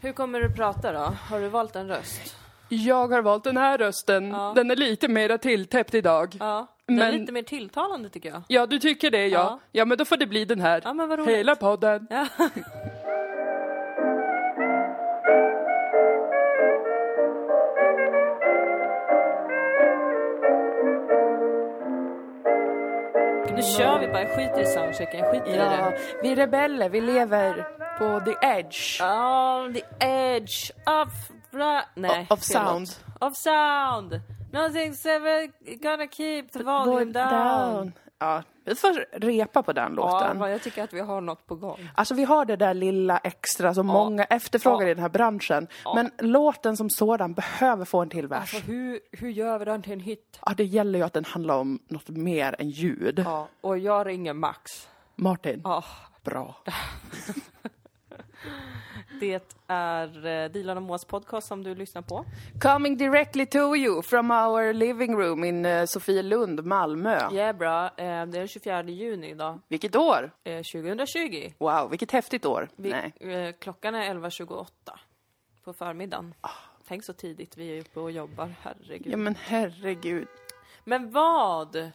Hur kommer du prata då? Har du valt en röst? Jag har valt den här rösten. Ja. Den är lite mera tilltäppt idag. Ja, den är Men- lite mer tilltalande tycker jag. Ja, du tycker det ja. Ja. Ja, men då får det bli den här. Ja, men vad roligt. Hela podden. Ja. Nu kör vi bara, jag skiter i soundchecken, jag skiter i Ja, det. vi är rebeller, vi lever på the edge. On the edge of... Ra- Nej, Of låt. sound. Of sound. Nothing's ever gonna keep the volume down. Ja, vi får repa på den Ja, låten. vad jag tycker att vi har något på gång. Alltså vi har det där lilla extra som många efterfrågar Ja. i den här branschen. Men låten som sådan behöver få en till vers. Alltså hur, hur gör vi den till en hit? Ja, det gäller ju att den handlar om något mer än ljud. Ja, och jag ringer Max. Martin, Ja, bra. det är eh, Dilan och Moas podcast som du lyssnar på. Coming directly to you from our living room in uh, Sofielund, Malmö. Ja, bra. Eh, Det är den 24 juni idag, Vilket år? eh, 2020. Wow, vilket häftigt år. Vi, Nej. eh, klockan är 11.28 på förmiddagen. Tänk så tidigt vi är uppe och jobbar, herregud. Ja men herregud. Men vad?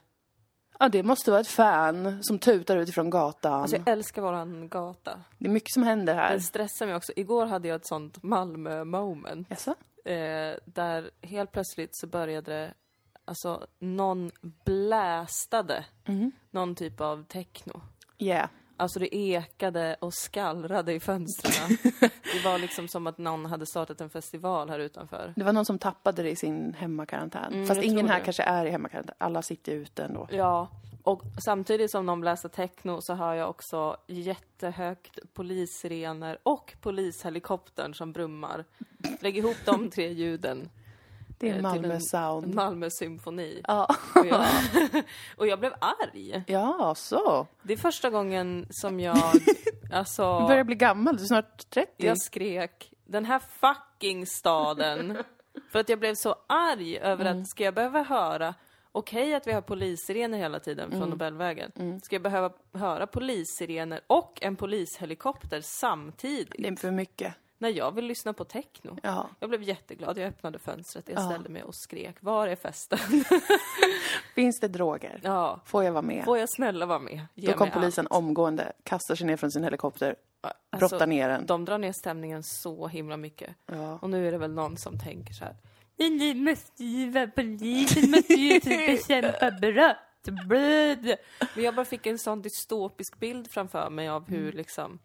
Ja, det måste vara ett fan som tutar utifrån gatan. Alltså jag älskar våran gata. Det är mycket som händer här. Den stressar mig också. Igår hade jag ett sånt Malmö-moment. Jaså? Eh, där helt plötsligt så började det, alltså någon blästade någon typ av techno. Yeah. Alltså det ekade och skallrade i fönstren. det var liksom som att någon hade startat en festival här utanför. Det var någon som tappade det i sin hemmakarantän. Fast Mm, jag ingen här det. kanske är i hemmakarantän. Alla sitter ute ändå. Ja, och samtidigt som de bläste techno så hör jag också jättehögt polissirener och polishelikoptern som brummar. Lägg ihop de tre ljuden. Det eh, är till Malmö en- sound. Malmö symfoni. Ja. Och jag, och jag blev arg. ja, så. Det är första gången som jag, Du alltså, börjar bli gammal, du är snart 30. jag skrek den här fucking staden. För att jag blev så arg över att, ska jag behöva höra Okej att vi har polissirener hela tiden från Nobelvägen. Ska jag behöva höra polissirener och en polishelikopter samtidigt? Det är för mycket. När jag vill lyssna på techno. Ja. Jag blev jätteglad, jag öppnade fönstret, jag Ja. ställde mig och skrek Var är festen? Finns det droger? ja, Får jag vara med? får jag snälla vara med? Ge Då kom polisen omgående, kastar sig ner från sin helikopter, allt. brottar Alltså, ner den. De drar ner stämningen så himla mycket. Ja. Och nu är det väl någon som tänker så här. "Men Ni måste ju vara polisen, måste ju typ bekämpa brott. Blöd. Men jag bara fick en sån dystopisk bild framför mig av hur Mm. liksom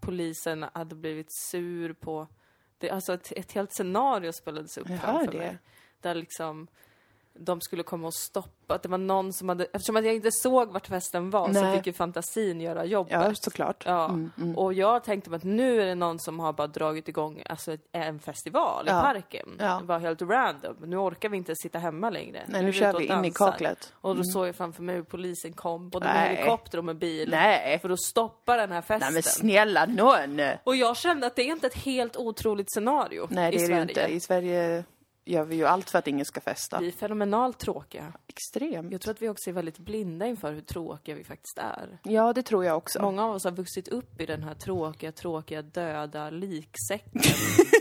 polisen hade blivit sur på... Det, alltså ett, ett helt scenario spelades upp Jag framför mig. Där liksom de skulle komma och stoppa, att det var någon som hade... Eftersom att jag inte såg vart festen var så Nej. fick ju fantasin göra jobbet. Ja, såklart. Ja, Mm, mm. och jag tänkte att nu är det någon som har bara dragit igång alltså, en festival i Ja. parken. Ja. Det var helt random. Nu orkar vi inte sitta hemma längre. Nej, nu vi kör vi in i kaklet. Och då såg jag framför mig hur polisen kom, både med helikopter och med bil. Nej. För att stoppa den här festen. Nej men snälla nån! och jag kände att det är inte ett helt otroligt scenario Nej, det i är det Sverige. ju inte. I Sverige gör vi ju allt för att ingen ska festa. Vi är fenomenalt tråkiga. Extremt. Jag tror att vi också är väldigt blinda inför hur tråkiga vi faktiskt är. Ja, det tror jag också. Många av oss har vuxit upp i den här tråkiga, tråkiga, döda liksäcken.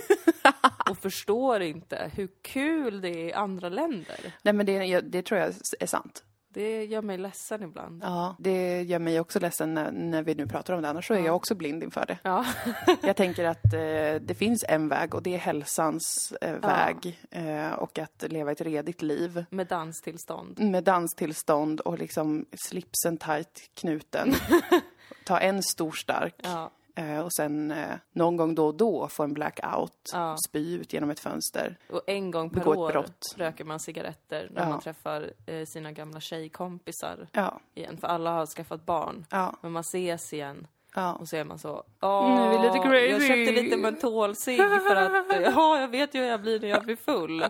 och förstår inte hur kul det är i andra länder. Nej, men det, det tror jag är sant. Det gör mig ledsen ibland. Ja, det gör mig också ledsen när, när vi nu pratar om det. Annars så är jag också blind inför det. Ja. Jag tänker att eh, det finns en väg och det är hälsans eh, väg. Eh, och att leva ett redigt liv. Med danstillstånd. Med danstillstånd och liksom slipsen tight knuten. Ta en stor stark. Ja. Eh, och sen eh, någon gång då och då få en blackout. Ja. Spy ut genom ett fönster. Och en gång per år röker man cigaretter när Ja. man träffar eh, sina gamla tjejkompisar Ja, igen. För alla har skaffat barn. ja, Men man ses igen ja. och så är man så Åh, Nu lite crazy." Jag köpte lite mentolcigg för att, ja jag vet ju hur jag blir när jag blir full.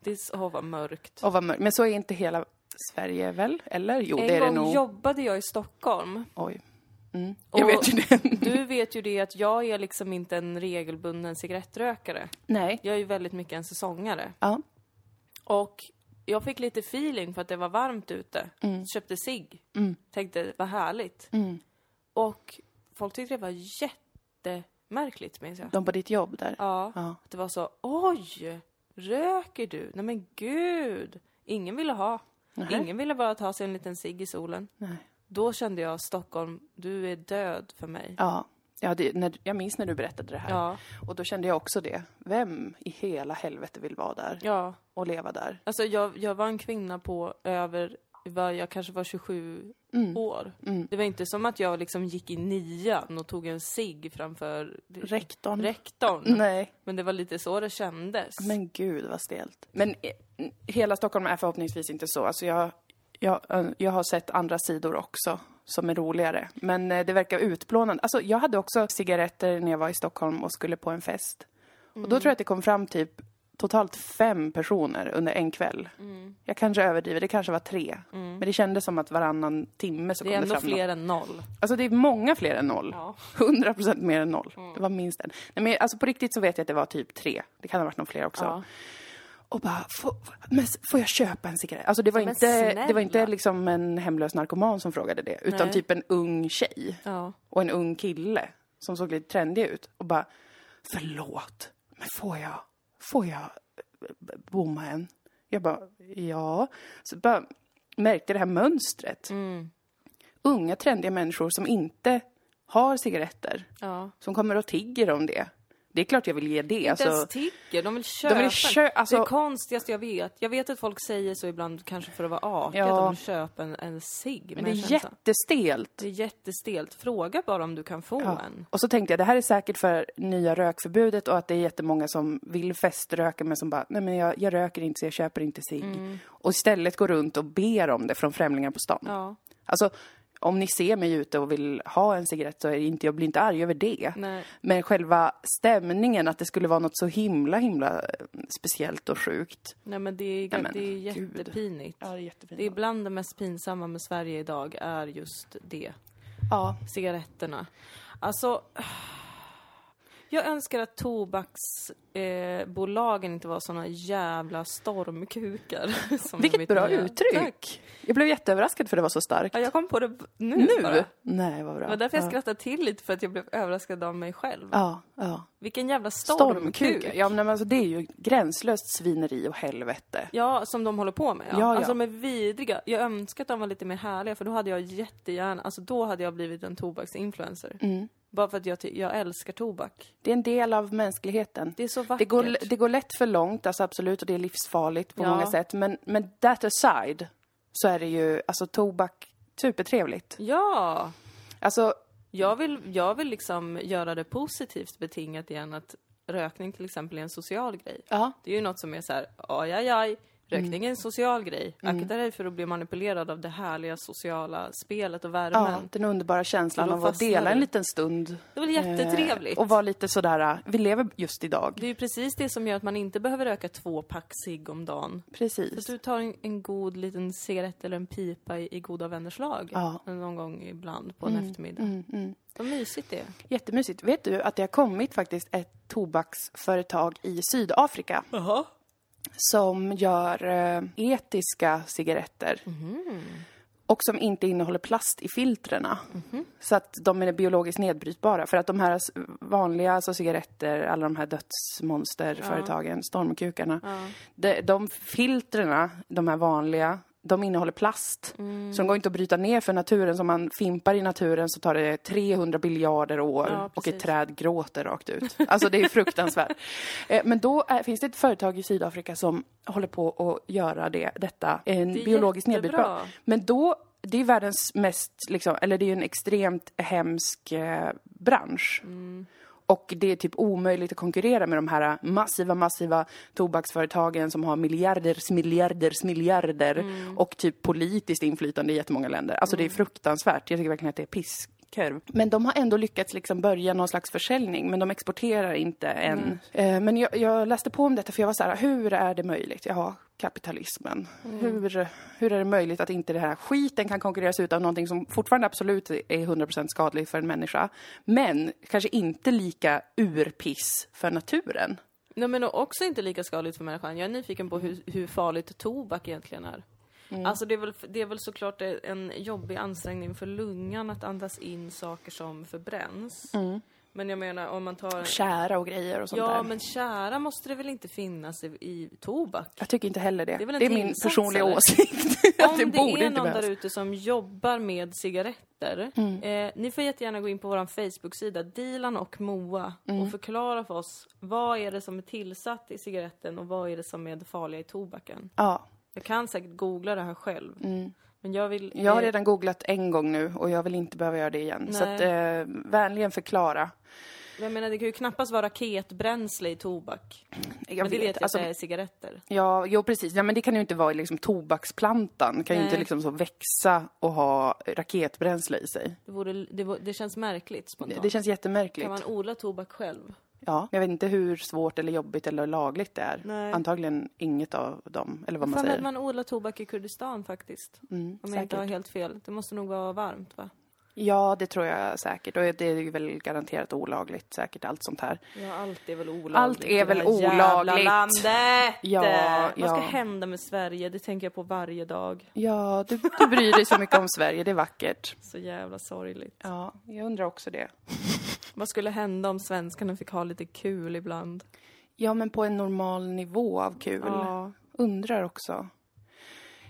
Det är så, åh vad mörkt. Och vad mörkt. Men så är inte hela Sverige väl? Eller? Jo, En det är det gång nog. jobbade jag i Stockholm. Oj. Mm. Jag vet ju det. Du vet ju det att jag är liksom inte en regelbunden cigarettrökare. Nej. Jag är ju väldigt mycket en säsongare. Ja. Och jag fick lite feeling för att det var varmt ute. Köpte cigg. Mm. Tänkte, vad härligt. Mm. Och folk tyckte det var jättemärkligt minns jag. De på ditt jobb där? Ja, Ja. det var så, oj, röker du? Nej men gud! Ingen ville ha. Nähä. Ingen ville bara ta sig en liten cigg i solen. Nej. Då kände jag, Stockholm, du är död för mig. Ja. Ja, det, när, jag minns när du berättade det här. Ja, Och då kände jag också det. Vem i hela helvete vill vara där ja. och leva där? Alltså jag, jag var en kvinna på över, jag kanske var 27 Mm. år. Mm. Det var inte som att jag liksom gick i nian och tog en cigg framför Rektorn? rektorn. Nej, Men det var lite så det kändes. men gud vad stelt. Men eh, hela Stockholm är förhoppningsvis inte så. Alltså jag, jag, eh, jag har sett andra sidor också som är roligare. Men eh, det verkar utplånande. Alltså jag hade också cigaretter när jag var i Stockholm och skulle på en fest. Och då tror jag att det kom fram typ totalt fem personer under en kväll. Mm. Jag kanske överdriver, det kanske var tre. Men det kändes som att varannan timme så det kom är det ändå fram fler än noll. Alltså det är många fler än noll. Ja. 100 procent mer än noll. Det var minst en. Nej, men alltså på riktigt så vet jag att det var typ tre. Det kan ha varit någon fler också. Ja. Och bara, får, men får jag köpa en cigarett? Alltså det var Men inte, det var inte liksom en hemlös narkoman som frågade det. Utan Nej. typ en ung tjej ja. och en ung kille som såg lite trendig ut. Och bara, förlåt, men får jag, får jag eh, bomma en? Jag bara, ja. Så bara märkte det här mönstret. Mm. Unga trendiga människor som inte har cigaretter. ja. Som kommer och tigger om det. Det är klart jag vill ge det. Inte Alltså, ens tigger, de vill köpa. de vill kö- alltså, Det är konstigaste jag vet. Jag vet att folk säger så ibland, kanske för att vara artiga, Ja. att de köpa en, en cigg. men det jag är jättestelt. det är jättestelt. Fråga bara om du kan få Ja. en. Och så tänkte jag, det här är säkert för nya rökförbudet och att det är jättemånga som vill feströka men som bara, nej men jag, jag röker inte så jag köper inte cigg. Och istället går runt och ber om det från främlingar på stan. Ja, Alltså, om ni ser mig ute och vill ha en cigarett så är inte, jag blir inte arg över det. nej. Men själva stämningen, att det skulle vara något så himla, himla eh, speciellt och sjukt. Nej men det är, Nej, men det är jättepinigt. Ja, det är jättefint. Det är bland det mest pinsamma med Sverige idag är just det. Ja, Cigaretterna. Alltså, jag önskar att tobaksbolagen eh, inte var såna jävla stormkukar. som vilket bra är. uttryck. Tack. Jag blev jätteöverraskad för det var så starkt. Ja, jag kom på det nu, nu? bara. Nej, vad bra. Det var därför jag ja. skrattade till lite, för att jag blev överraskad av mig själv. Ja, ja. Vilken jävla stormkuk. Stormkuk. Ja, men alltså det är ju gränslöst svineri och helvete. Ja, som de håller på med. Ja. Ja, ja. Alltså de är vidriga. Jag önskar att de var lite mer härliga, för då hade jag jättegärna, alltså då hade jag blivit en tobaksinfluencer. Mm. Bara för att jag, jag älskar tobak. Det är en del av mänskligheten. Det är så vackert. Det går, det går lätt för långt, alltså absolut, och det är livsfarligt på Ja. många sätt. Men, men that aside, så är det ju, alltså tobak, supertrevligt. Ja! Alltså, Jag vill, jag vill liksom göra det positivt betingat igen att rökning till exempel är en social grej. ja. Det är ju något som är så här, aj, aj, aj. Rökning Mm. är en social grej. Akta dig för att bli manipulerad av det härliga sociala spelet och värmen. Ja, den underbara känslan av att dela en liten stund. Det är väl jättetrevligt? Eh, och vara lite sådär, äh, vi lever just idag. Det är ju precis det som gör att man inte behöver röka två pack cigg om dagen. Så Precis. du tar en, en god liten cigarett eller en pipa i, i goda vänners lag. Ja. Någon gång ibland på en eftermiddag. Mm, mm. Vad mysigt det är. Jättemysigt. Vet du att det har kommit faktiskt ett tobaksföretag i Sydafrika Jaha. Som gör eh, etiska cigaretter. Och som inte innehåller plast i filtrerna. Så att de är biologiskt nedbrytbara. För att de här vanliga alltså cigaretter, alla de här dödsmonsterföretagen, stormkukarna. De, de filtrerna, de här vanliga, de innehåller plast. Så de går inte att bryta ner för naturen. Så om man fimpar i naturen så tar det 300 biljarder år Ja, och ett träd gråter rakt ut. Alltså det är fruktansvärt. Eh, Men då är, finns det ett företag i Sydafrika som håller på att göra det, detta en Det biologiskt nedbrytbart. Men då, det är världens mest, liksom, eller det är ju en extremt hemsk eh, bransch. Mm. Och det är typ omöjligt att konkurrera med de här massiva, massiva tobaksföretagen som har miljarders, miljarders, miljarder Mm. och typ politiskt inflytande i jättemånga länder. Alltså det är fruktansvärt. Jag tycker verkligen att det är pisskorv. Men de har ändå lyckats liksom börja någon slags försäljning, men de exporterar inte än. Eh, men jag, jag läste på om detta för jag var så här, hur är det möjligt? Ja, kapitalismen. Hur, hur är det möjligt att inte den här skiten kan konkurreras ut av någonting som fortfarande absolut är 100% skadligt för en människa, men kanske inte lika urpiss för naturen? Nej, men också inte lika skadligt för människan. Jag är nyfiken på hur, hur farligt tobak egentligen är. Alltså det är, väl, det är väl såklart en jobbig ansträngning för lungan att andas in saker som förbränns. Men jag menar om man tar... Kära och grejer och sånt Ja, där. men kära måste det väl inte finnas i, i tobak? Jag tycker inte heller det. Det är det är min personliga åsikt. Om det det, är någon där ute som jobbar med cigaretter, Mm. eh, ni får jättegärna gå in på vår Facebook-sida, Dilan och Moa, Mm. och förklara för oss vad är det som är tillsatt i cigaretten och vad är det som är det farliga i tobaken. Ja, Jag kan säkert googla det här själv, men jag vill... Mm. jag har eh, redan googlat en gång nu och jag vill inte behöva göra det igen. Så Nej. att, eh, vänligen förklara. Jag menar, det kan ju knappast vara raketbränsle i tobak. Jag men det vet jag alltså, att det är cigaretter. Ja, jo precis. Ja, men det kan ju inte vara liksom tobaksplantan. kan ju Nej. inte liksom så växa och ha raketbränsle i sig. Det, vore, det, det känns märkligt Det, spontant. det känns jättemärkligt. Kan man odla tobak själv? Ja, jag vet inte hur svårt eller jobbigt eller lagligt det är. Nej. Antagligen inget av dem, eller vad man säger. att man odlar tobak i Kurdistan faktiskt. Mm, Om jag inte har helt fel. Det måste nog vara varmt va? Ja, det tror jag säkert. Och det är väl garanterat olagligt, säkert allt sånt här. Ja, allt är väl olagligt. Allt är väl här jävla olagligt. landet! Ja, Vad ska ja. hända med Sverige? Det tänker jag på varje dag. Ja, du, du bryr dig så mycket om Sverige, det är vackert. Så jävla sorgligt. Ja, jag undrar också det. Vad skulle hända om svenskarna fick ha lite kul ibland? Ja, men på en normal nivå av kul. Ja. Undrar också.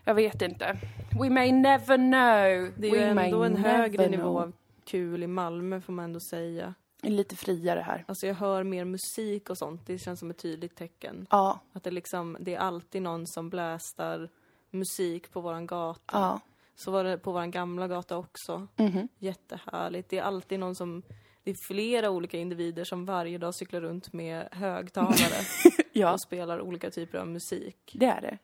Jag vet inte. We may never know. Det är We ju ändå en högre nivå know. av kul i Malmö får man ändå säga. Lite friare här. Alltså jag hör mer musik och sånt. Det känns som ett tydligt tecken. Ja, Att det liksom, det är alltid någon som blästar musik på våran gata. ja. Så var det på våran gamla gata också. Mhm. Jättehärligt. Det är alltid någon som, det är flera olika individer som varje dag cyklar runt med högtalare Ja, och spelar olika typer av musik. det är det.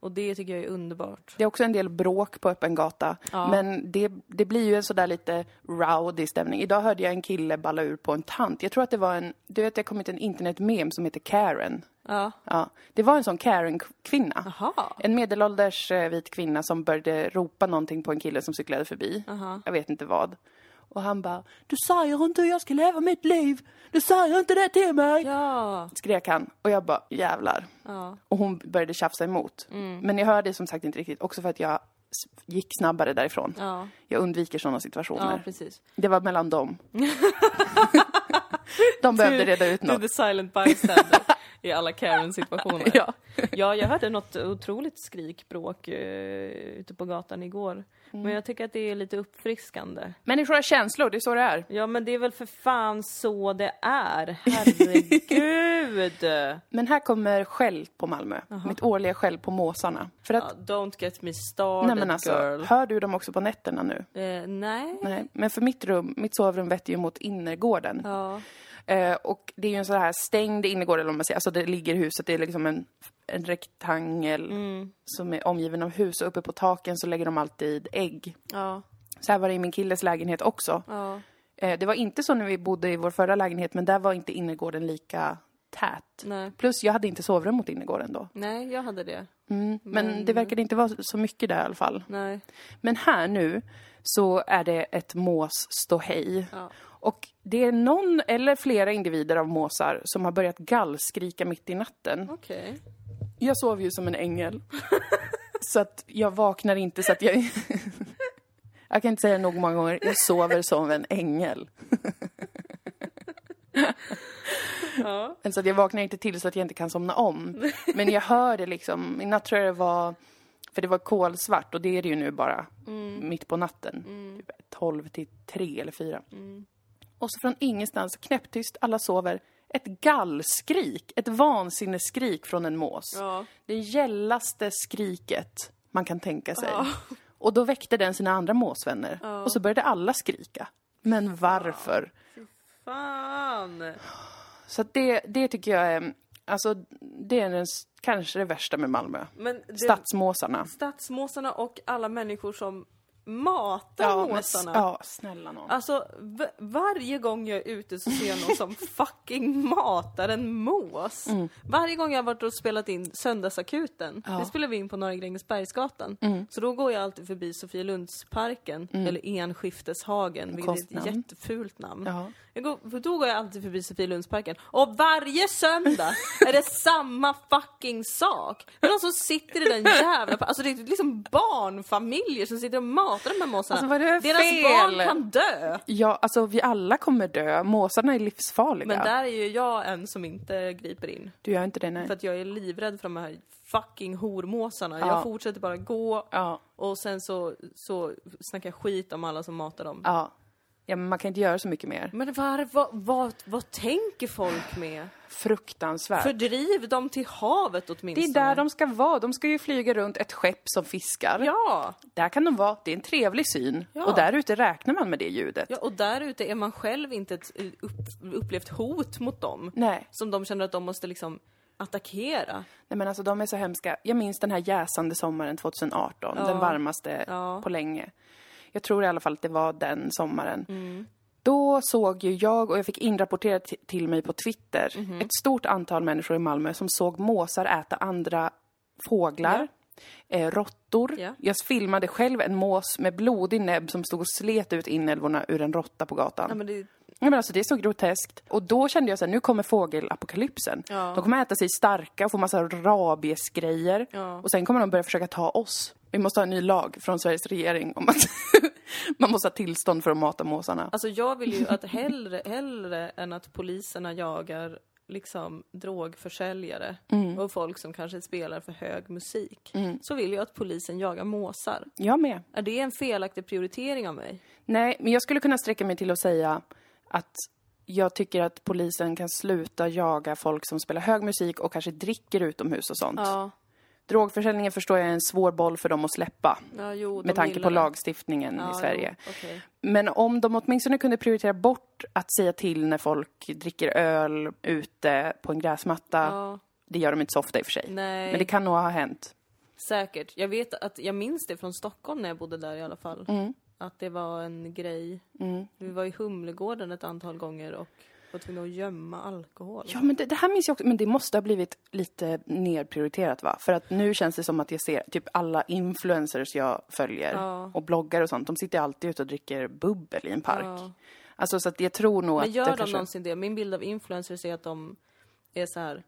Och det tycker jag är underbart. Det är också en del bråk på öppen gata. Ja. Men det, det blir ju en sådär lite rowdy stämning. Idag hörde jag en kille balla ur på en tant. Jag tror att det var en, du vet det har kommit en internetmem som heter Karen. Ja. Ja, det var en sån Karen-kvinna. En medelålders eh, vit kvinna som började ropa någonting på en kille som cyklade förbi. Aha. Jag vet inte vad. Och han bara, du säger inte hur jag ska leva mitt liv. Du säger inte det till mig. Ja. Skrek han. Och jag bara, jävlar. Ja. Och hon började tjafsa emot. Mm. Men jag hörde som sagt inte riktigt, också för att jag gick snabbare därifrån. Ja. Jag undviker sådana Ja, situationer. precis. det var mellan dem. De behövde reda ut Du något. the silent bystander i alla Karen-situationer. Ja. Ja, jag hörde något otroligt skrikbråk uh, ute på gatan igår. Men jag tycker att det är lite uppfriskande. Människor har känslor, det är så det är. Ja, men det är väl för fan så det är. Herregud! Men här kommer skäll på Malmö. Mitt årliga skäll på måsarna. För att, Ja, don't get me started, nej men alltså, girl. hör du dem också på nätterna nu? Eh, nej. Nej, men för mitt rum, mitt sovrum vetter ju mot innergården. Ja. Eh, och det är ju en sån här stängd innergård, eller vad man säger. Alltså det ligger huset, det är liksom en, en rektangel Mm. som är omgiven av hus. Och uppe på taken så lägger de alltid ägg. Ja. Så här var det i min killes lägenhet också. Ja. Eh, det var inte så när vi bodde i vår förra lägenhet, men där var inte innergården lika tät. Nej. Plus jag hade inte sovrum mot innergården då. Nej, jag hade det. Mm. Men, det verkade inte vara så mycket där i alla fall. Nej. Men här nu så är det ett mås ståhej. Ja. Och det är någon eller flera individer av måsar som har börjat gallskrika mitt i natten. Okej. Jag sover ju som en ängel. så att jag vaknar inte så att jag... jag kan inte säga nog många gånger, jag sover som en ängel. Ja. Alltså att jag vaknar inte till så att jag inte kan somna om. Men jag hör det liksom, i natt tror jag det var, för det var kolsvart och det är det ju nu bara mitt på natten. Typ 12 till 3 eller 4. Och så från ingenstans, knäpptyst, alla sover, ett gallskrik, ett vansinnesskrik från en mås. Ja. Det gällaste skriket man kan tänka sig. Ja. Och då väckte den sina andra måsvänner. Och så började alla skrika. Men varför? Fan! Så att det, det tycker jag är, alltså det är den, kanske det värsta med Malmö. Men det, Stadsmåsarna. stadsmåsarna och alla människor som matar Ja, men, måsarna. ja, snälla nån. Alltså, varje gång jag är ute så ser jag någon som fucking matar en mås. Mm. Varje gång jag har varit och spelat in Söndagsakuten, Ja. Mm. det spelar vi in på Norra Grängesbergsgatan. Så då går jag alltid förbi Sofielundsparken, eller Enskifteshagen, vilket är ett jättefult namn. Ja. Jag går, för då går jag alltid förbi Sofielundsparken. Och varje söndag är det samma fucking sak. Det är någon som sitter i den jävla... Alltså det är liksom barnfamiljer som sitter och matar hatar de här måsarna. Alltså, vad är det Deras fel? barn kan dö. Ja, alltså vi alla kommer dö. Måsarna är livsfarliga. Men där är ju jag en som inte griper in. Du gör inte det, nej. För att jag är livrädd för de här fucking hormåsarna. Ja. Jag fortsätter bara gå Ja, och sen så, så snackar jag skit om alla som matar dem. ja. Ja, men man kan inte göra så mycket mer. Men var, vad, vad, vad tänker folk med? Fruktansvärt. Fördriv dem till havet det åtminstone. är där de ska vara. De ska ju flyga runt ett skepp som fiskar. Ja! Där kan de vara. Det är en trevlig syn. Ja. Och där ute räknar man med det ljudet. ja, och där ute är man själv inte ett upp, upplevt hot mot dem. Nej. Som de känner att de måste liksom attackera. Nej men alltså de är så hemska. Jag minns den här jäsande sommaren 2018. Den varmaste Ja. på länge. Jag tror i alla fall att det var den sommaren. Mm. Då såg ju jag, och jag fick inrapporterat ti- till mig på Twitter, Mhm. ett stort antal människor i Malmö som såg måsar äta andra fåglar, eh, råttor. Ja. Jag filmade själv en mås med blodig näbb som stod och slet ut inälvorna ur en råtta på gatan. Ja, men det, Ja, men alltså det är så groteskt. Och då kände jag så här, nu kommer fågelapokalypsen. Ja. De kommer äta sig starka och få massa rabiesgrejer. Ja. Och sen kommer de börja försöka ta oss. Vi måste ha en ny lag från Sveriges regering om att man måste ha tillstånd för att mata måsarna. Alltså jag vill ju att hellre, hellre än att poliserna jagar liksom drogförsäljare Mm. och folk som kanske spelar för hög musik. Så vill jag att polisen jagar måsar. Jag med. Är det en felaktig prioritering av mig? Nej, men jag skulle kunna sträcka mig till att säga att jag tycker att polisen kan sluta jaga folk som spelar hög musik och kanske dricker utomhus och sånt. Ja, Drogförsäljningen förstår jag är en svår boll för dem att släppa. ja jo, Med tanke på det. lagstiftningen Ja, i Sverige. Jo, okej. Men om de åtminstone kunde prioritera bort att säga till när folk dricker öl ute på en gräsmatta. Ja, Det gör de inte så ofta i och för sig. nej, Men det kan nog ha hänt. säkert. Jag vet att, jag minns det från Stockholm när jag bodde där i alla fall. Mm. Att det var en grej. Vi var i Humlegården ett antal gånger och var tvungna att gömma alkohol. Ja, men det, det här minns jag också. Men det måste ha blivit lite nedprioriterat va? För att nu känns det som att jag ser typ alla influencers jag följer Ja. och bloggar och sånt. De sitter alltid ute och dricker bubbel i en park. Ja. Alltså så att jag tror nog Men att gör det de kanske... någonsin det? Min bild av influencers är att de är så här.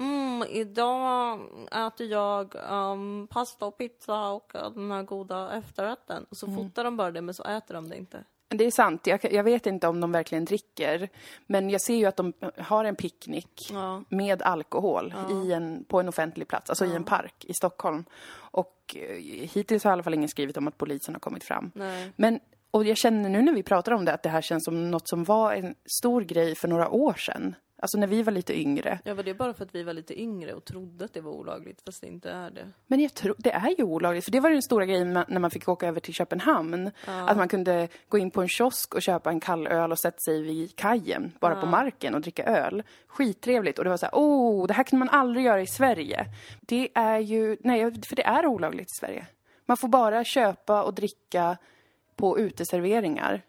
Mm, idag äter jag um, pasta och pizza och den här goda efterrätten. Och så Mm. fotar de bara det, men så äter de det inte. Det är sant. Jag, jag vet inte om de verkligen dricker. Men jag ser ju att de har en picknick Ja. med alkohol i en, på en offentlig plats, alltså i en park i Stockholm. Och eh, hittills har i alla fall ingen skrivit om att polisen har kommit fram. Nej. Men, och jag känner nu när vi pratar om det att det här känns som något som var en stor grej för några år sedan. Alltså när vi var lite yngre. Ja, var det bara för att vi var lite yngre och trodde att det var olagligt, fast det inte är det? Men jag tror, det är ju olagligt, för det var den stora grejen när man fick åka över till Köpenhamn. Att man kunde gå in på en kiosk och köpa en kall öl och sätta sig vid kajen, bara på marken och dricka öl. Skittrevligt. Och det var så här, oh, det här kunde man aldrig göra i Sverige. Det är ju, nej, för det är olagligt i Sverige. Man får bara köpa och dricka på uteserveringar.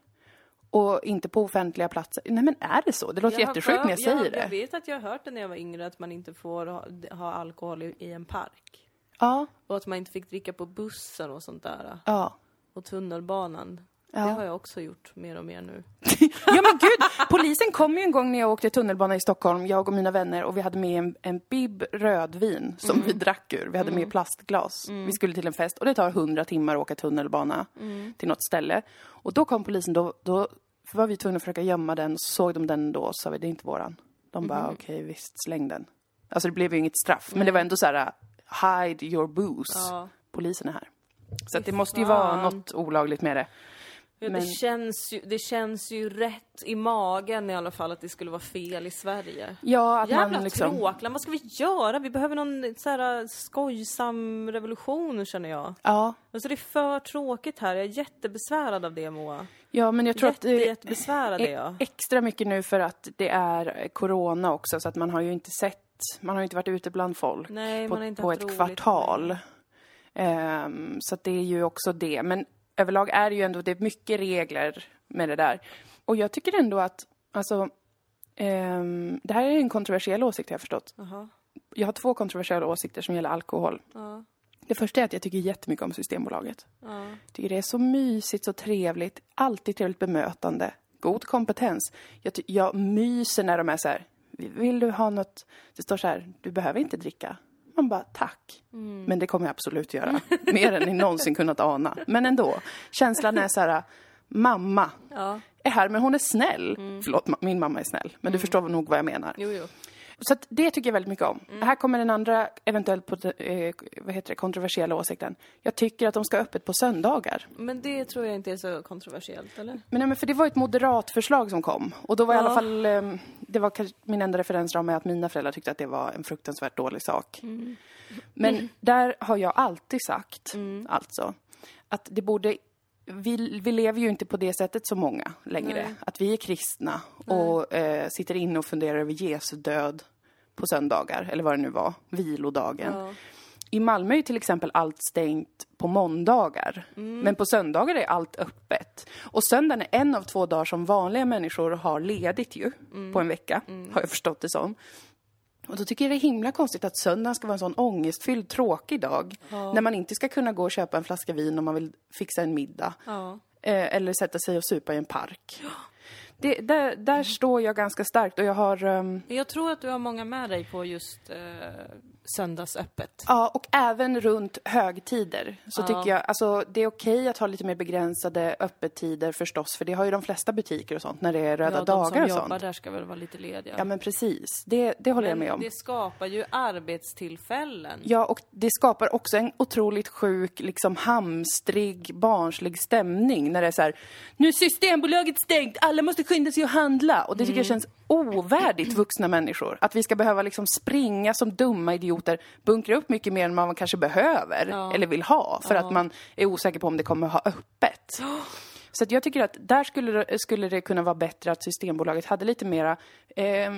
Och inte på offentliga platser. Nej men är det så? Det låter Jag jättesjukt när jag för- säger Jag det. vet att jag har hört det när jag var yngre, att man inte får ha, ha alkohol i, i en park. Ja, Och att man inte fick dricka på bussen och sånt där. ja. Och tunnelbanan. Ja. Det har jag också gjort mer och mer nu. Ja men gud! Polisen kom ju en gång när jag åkte tunnelbana i Stockholm, jag och mina vänner, och vi hade med en, en bib rödvin som vi drack ur. Vi hade med plastglas. Vi skulle till en fest och det tar hundra timmar att åka tunnelbana till något ställe. Och då kom polisen, då, då var vi tvungna att försöka gömma den, så såg de den då, så sa vi det är inte våran. De bara okej visst, släng den. Alltså det blev ju inget straff, men det var ändå så här hide your booze. Ja. Polisen är här. Så det måste ju vara något olagligt med det. Ja, Men- det, känns ju, det känns ju rätt i magen i alla fall att det skulle vara fel i Sverige. Ja, att Jävla man liksom... tråkland, vad ska vi göra? Vi behöver någon så här skojsam revolution känner jag. Ja, Alltså det är för tråkigt här, jag är jättebesvärad av det Moa. ja, men jag tror Jätte, att det jättebesvärad är är jag. extra mycket nu för att det är corona också, så att man har ju inte sett, man har ju inte varit ute bland folk Nej, på, på ett roligt. kvartal. Ehm, så att det är ju också det. Men överlag är det ju ändå, det är mycket regler med det där. Och jag tycker ändå att, alltså, ehm, det här är en kontroversiell åsikt har jag förstått. Jaha. Jag har två kontroversiella åsikter som gäller alkohol. Ja, Det första är att jag tycker jättemycket om Systembolaget. ja. Jag tycker det är så mysigt, så trevligt, alltid trevligt bemötande, god kompetens. Jag, jag myser när de är så här, vill du ha något? Det står så här, du behöver inte dricka. Man bara, tack. Men det kommer jag absolut göra. Mer än ni någonsin kunnat ana. Men ändå. Känslan är så här, mamma Ja. är här, men hon är snäll. Förlåt, ma- min mamma är snäll. Men du förstår nog vad jag menar. Jo, jo. Så det tycker jag väldigt mycket om. Här kommer den andra eventuellt på, eh, vad heter det, kontroversiella åsikten. Jag tycker att de ska ha öppet på söndagar. Men det tror jag inte är så kontroversiellt, eller? Men, nej, men för det var ett moderat förslag som kom. Och då var i Ja. alla fall, eh, det var min enda referensram är att mina föräldrar tyckte att det var en fruktansvärt dålig sak. Men där har jag alltid sagt, alltså, att det borde vi, vi lever ju inte på det sättet så många längre. Nej. Att vi är kristna och eh, sitter inne och funderar över Jesu död på söndagar, eller vad det nu var, vilodagen. Ja. I Malmö är till exempel allt stängt på måndagar. Men på söndagar är allt öppet. Och söndagen är en av två dagar som vanliga människor har ledigt ju, på en vecka, har jag förstått det som. Och då tycker jag det är himla konstigt att söndagen ska vara en sån ångestfylld, tråkig dag. När man inte ska kunna gå och köpa en flaska vin om man vill fixa en middag. Ja. Eh, eller sätta sig och supa i en park. Det, där, där står jag ganska starkt och jag har... ehm, Jag tror att du har många med dig på just eh, söndagsöppet. Ja, och även runt högtider så Ja. tycker jag, alltså det är okej att ha lite mer begränsade öppettider förstås, för det har ju de flesta butiker och sånt när det är röda ja, de dagar som och jobbar sånt. där ska väl vara lite lediga. Ja men precis, det, det håller jag Men med om. det skapar ju arbetstillfällen. Ja, och det skapar också en otroligt sjuk, liksom hamstrig, barnslig stämning när det är så här, nu är Systembolaget stängt, alla måste skynda sig och handla. Och det tycker jag Mm. känns ovärdigt vuxna människor. Att vi ska behöva liksom springa som dumma idioter, bunkra upp mycket mer än man kanske behöver Ja. eller vill ha för att man är osäker på om det kommer ha öppet. Så jag tycker att där skulle det, skulle det kunna vara bättre att Systembolaget hade lite mera eh,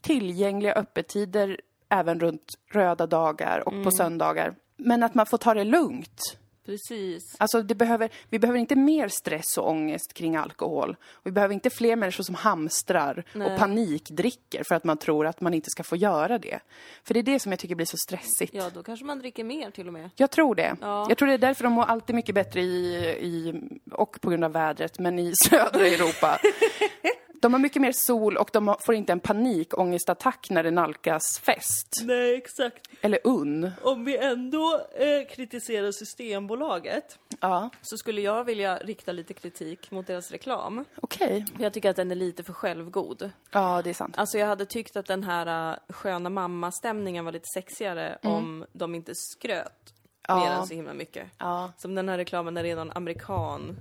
tillgängliga öppettider även runt röda dagar och på söndagar. Men att man får ta det lugnt. Precis. Alltså det behöver, vi behöver inte mer stress och ångest kring alkohol. Vi behöver inte fler människor som hamstrar Nej. och panikdricker för att man tror att man inte ska få göra det. För det är det som jag tycker blir så stressigt. Ja, då kanske man dricker mer till och med. Jag tror det. Ja. Jag tror det är därför de mår alltid mycket bättre i, i, och på grund av vädret, men i södra Europa. De har mycket mer sol och de får inte en panikångestattack när det nalkas fest. Nej, exakt. Eller unn. Om vi ändå eh, kritiserar Systembolaget Ja, så skulle jag vilja rikta lite kritik mot deras reklam. okej. Jag tycker att den är lite för självgod. Ja, det är sant. Alltså jag hade tyckt att den här uh, sköna mamma-stämningen var lite sexigare om de inte skröt Ja. mer än så himla mycket. Ja, Som den här reklamen är någon amerikan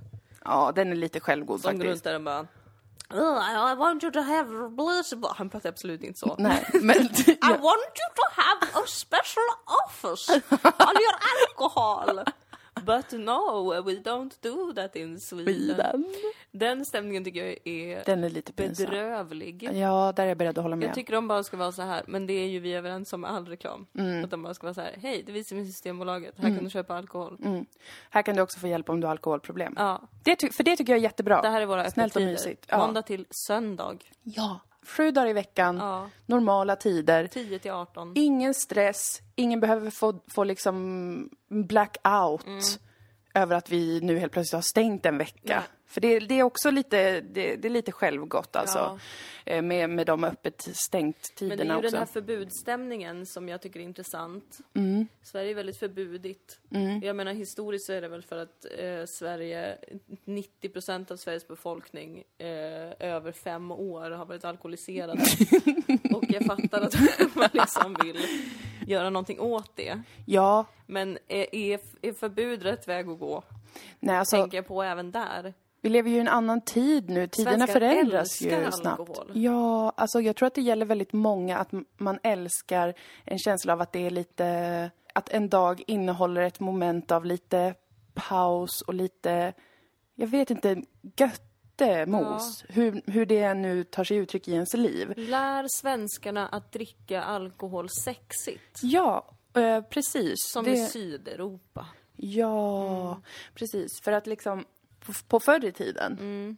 ja den är lite självgod som går runt faktiskt. där och bara "Oh, I want you to have blah." Han pratar absolut inte så. Nej, men... I want you to have a special office on your alcohol. But no, we don't do that in Sweden. Den stämningen tycker jag är Den är lite pinsam. bedrövlig. Ja, där är jag beredd att hålla med. Jag tycker de bara ska vara så här, men det är ju vi överens om all reklam. Mm. Att de bara ska vara så här, hej, det visar med Systembolaget, här kan du köpa alkohol. Mm. Här kan du också få hjälp om du har alkoholproblem. Ja, Det för det tycker jag är jättebra. det här är våra Snällt och öppettider. mysigt. Ja. Måndag till söndag. Ja. Sju dagar i veckan, Ja, normala tider. 10 till 18. Ingen stress, ingen behöver få, få liksom blackout Mm. över att vi nu helt plötsligt har stängt en vecka. För det, det är också lite, det, det är lite självgott alltså. Eh, Med, med de öppet stängt Men det är tiderna ju också. den här förbudsstämningen som jag tycker är intressant. Mm. Sverige är väldigt förbudigt. Jag menar historiskt så är det väl för att eh, Sverige, 90 procent av Sveriges befolkning eh, över fem år har varit alkoholiserade. Och jag fattar att man liksom vill göra någonting åt det. Ja, Men är, är, är förbud rätt väg att gå? nej alltså, Tänker jag på även där. Vi lever ju i en annan tid nu. Tiderna Svenskar förändras ju snabbt. alkohol. Ja, alltså jag tror att det gäller väldigt många att man älskar en känsla av att det är lite, att en dag innehåller ett moment av lite paus och lite, jag vet inte, göttemos. Hur, hur det nu tar sig uttryck i ens liv. Lär svenskarna att dricka alkohol sexigt. Ja, eh, precis. Som det, i Sydeuropa. Ja, precis. För att liksom, på, på förr i tiden,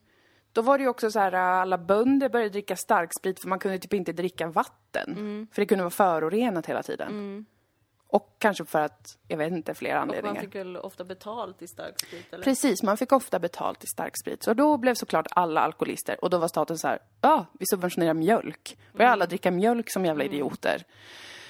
då var det ju också så här, alla bönder började dricka starksprit för man kunde typ inte dricka vatten. För det kunde vara förorenat hela tiden. Och kanske för att, jag vet inte, fler Och man anledningar. fick väl ofta betalt i starksprit eller? Precis, man fick ofta betalt i starksprit. Så då blev såklart alla alkoholister. Och då var staten så här, ja, vi subventionerar mjölk. Började alla dricka mjölk som jävla idioter.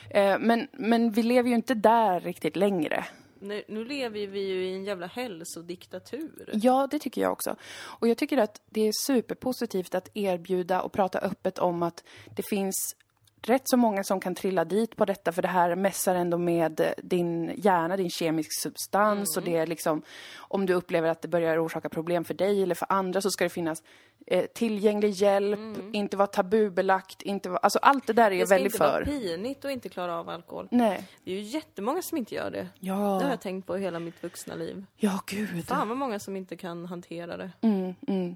Eh, men, men vi lever ju inte där riktigt längre. Nu, nu lever vi ju i en jävla hälsodiktatur. Ja, det tycker jag också. Och jag tycker att det är superpositivt att erbjuda och prata öppet om att det finns rätt så många som kan trilla dit på detta för det här mässar ändå med din hjärna, din kemisk substans och det är liksom om du upplever att det börjar orsaka problem för dig eller för andra så ska det finnas eh, tillgänglig hjälp, inte vara tabubelagt, inte vara, alltså allt det där är Det jag ska väldigt inte vara för. pinigt att inte klara av alkohol. Nej. Det är ju jättemånga som inte gör det. Ja. Det har jag tänkt på hela mitt vuxna liv. Ja, gud. Fan vad många som inte kan hantera det. Mm, mm.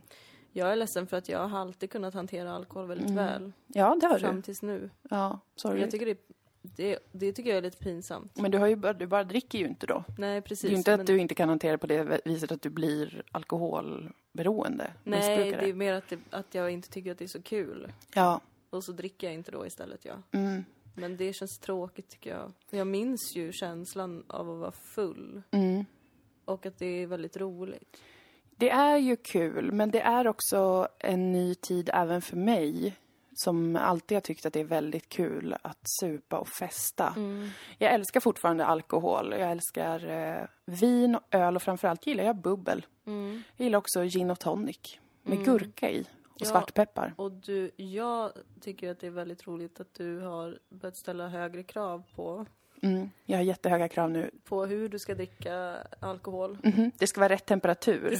Jag är ledsen för att jag har alltid kunnat hantera alkohol väldigt Mm. väl. Ja, det har Fram du. tills nu. Ja, sorry. Jag tycker det, det, det tycker jag är lite pinsamt. Men du, har ju bara, du bara dricker ju inte då. Nej, precis. Det är ju inte att men- du inte kan hantera på det viset att du blir alkoholberoende. Nej, det är mer att, det, att jag inte tycker att det är så kul. Ja. Och så dricker jag inte då istället, ja. Mm. Men det känns tråkigt tycker jag. Jag minns ju känslan av att vara full. Mm. Och att det är väldigt roligt. Det är ju kul, men det är också en ny tid även för mig som alltid har tyckt att det är väldigt kul att supa och festa. Mm. Jag älskar fortfarande alkohol. Jag älskar eh, vin och öl och framförallt gillar jag bubbel. Mm. Jag gillar också gin och tonic med gurka i och Ja. svartpeppar. Och du, jag tycker att det är väldigt roligt att du har börjat ställa högre krav på, Mm. Jag har jättehöga krav nu. på hur du ska dricka alkohol. Mhm. Det ska vara rätt temperatur.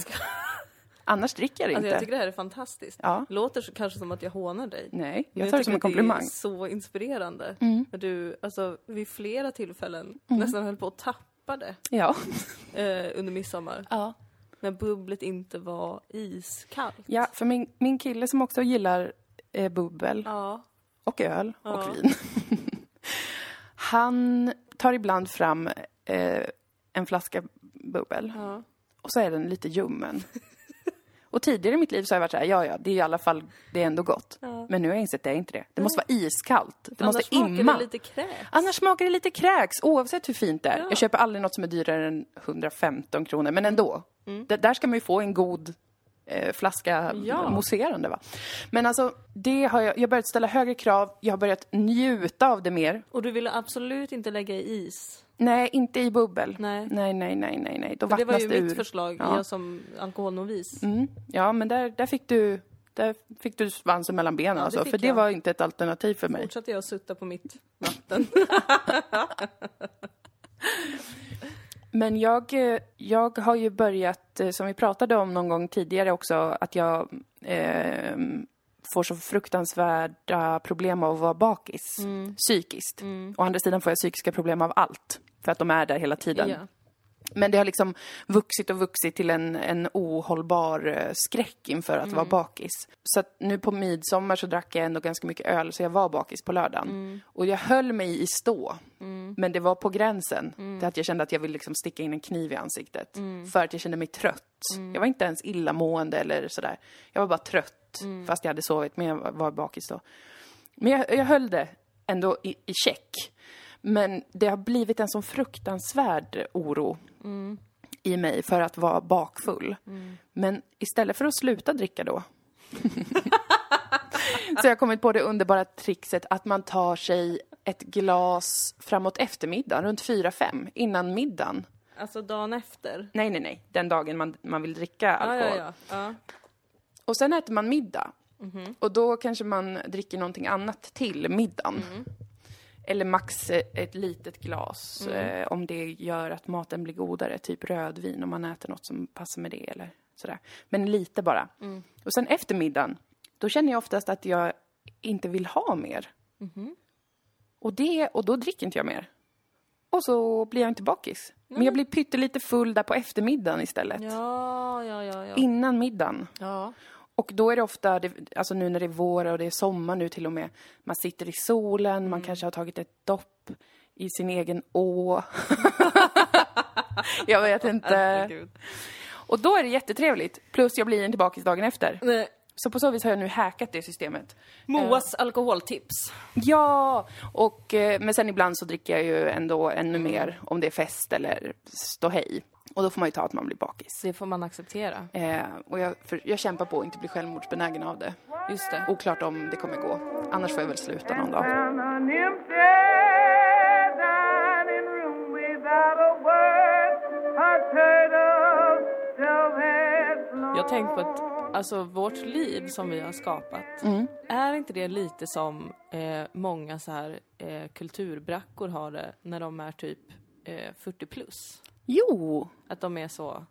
Annars dricker jag det Alltså inte. jag tycker det här är fantastiskt. Ja. Låter så, kanske som att jag hånar dig. Nej, Men jag tar det som en komplimang. Det är så inspirerande. Mm. Du, alltså vid flera tillfällen nästan höll på att tappa det Ja. eh, under midsommar. ja. När bubblet inte var iskallt. Ja, för min, min kille som också gillar eh, bubbel Ja. och öl Ja. och vin. Han tar ibland fram eh, en flaska bubbel ja. och så är den lite ljummen. Och tidigare i mitt liv så har jag varit så här, ja ja, det är i alla fall, det är ändå gott. Ja. Men nu har jag insett det är inte det. Det måste vara iskallt. Det Annars måste smakar imma. det lite kräks. Annars smakar det lite kräks, oavsett hur fint det är. Ja. Jag köper aldrig något som är dyrare än 115 kronor, men ändå. D- där ska man ju få en god eh, flaska Ja. mousserande va. Men alltså, det har jag, jag har börjat ställa högre krav, jag har börjat njuta av det mer. Och du ville absolut inte lägga i is. Nej, inte i bubbel. Nej. Nej, nej, nej, nej, nej. Då För det var vattnas ju det mitt ur. förslag, Ja. jag som alkoholnovis. Mm. Ja, men där, där fick du där fick du svansen mellan benen Ja, det alltså, för det jag. var inte ett alternativ för mig. Fortsatte jag sutta på mitt vatten. Men jag, jag har ju börjat, eh, som vi pratade om någon gång tidigare också, att jag eh, får så fruktansvärda problem av att vara bakis. Psykiskt. Å andra sidan får jag psykiska problem av allt. För att de är där hela tiden. ja. Men det har liksom vuxit och vuxit till en, en ohållbar eh, skräck inför att vara bakis. Så att nu på midsommar så drack jag ändå ganska mycket öl, så jag var bakis på lördagen. Och jag höll mig i stå. Men det var på gränsen till att jag kände att jag ville liksom sticka in en kniv i ansiktet. För att jag kände mig trött. Jag var inte ens illamående eller sådär. Jag var bara trött, fast jag hade sovit, men jag var- var bakis då. Men jag, jag höll det ändå i, i check. Men det har blivit en sån fruktansvärd oro i mig för att vara bakfull. Men istället för att sluta dricka då så jag har kommit på det underbara trixet att man tar sig ett glas framåt eftermiddagen, runt 4-5, innan middagen. Alltså dagen efter. Nej, nej, nej, den dagen man, man vill dricka alkohol. ja, ja. ja. Och sen äter man middag. Mhm. Och då kanske man dricker någonting annat till middagen. Mm. Eller max eh, ett litet glas Mm. eh, om det gör att maten blir godare. Typ rödvin om man äter något som passar med det eller sådär. Men lite bara. Mm. Och sen efter middagen, då känner jag oftast att jag inte vill ha mer. Mhm. Och, det, och då dricker inte jag mer. Och så blir jag inte bakis. Men jag blir pyttelite full där på eftermiddagen istället. Ja, ja, ja, ja. Innan middagen. ja. Och då är det ofta, alltså nu när det är vår och det är sommar nu till och med, man sitter i solen, Mm. man kanske har tagit ett dopp i sin egen å. jag vet inte. Och då är det jättetrevligt. Plus jag blir inte bakis dagen efter. Nej. Så på så vis har jag nu hackat det systemet. Moas alkoholtips. Ja! Och, eh, men sen ibland så dricker jag ju ändå ännu mer om det är fest eller ståhej. Och då får man ju ta att man blir bakis. Det får man acceptera. Eh, och jag, jag, kämpar på att inte bli självmordsbenägen av det. Just det. Oklart om det kommer gå. Annars får jag väl sluta någon dag. Jag tänker på att alltså, vårt liv som vi har skapat, mm. är inte det lite som eh, många så här, eh, kulturbrackor har det när de är typ eh, 40 plus? Jo, Att de är så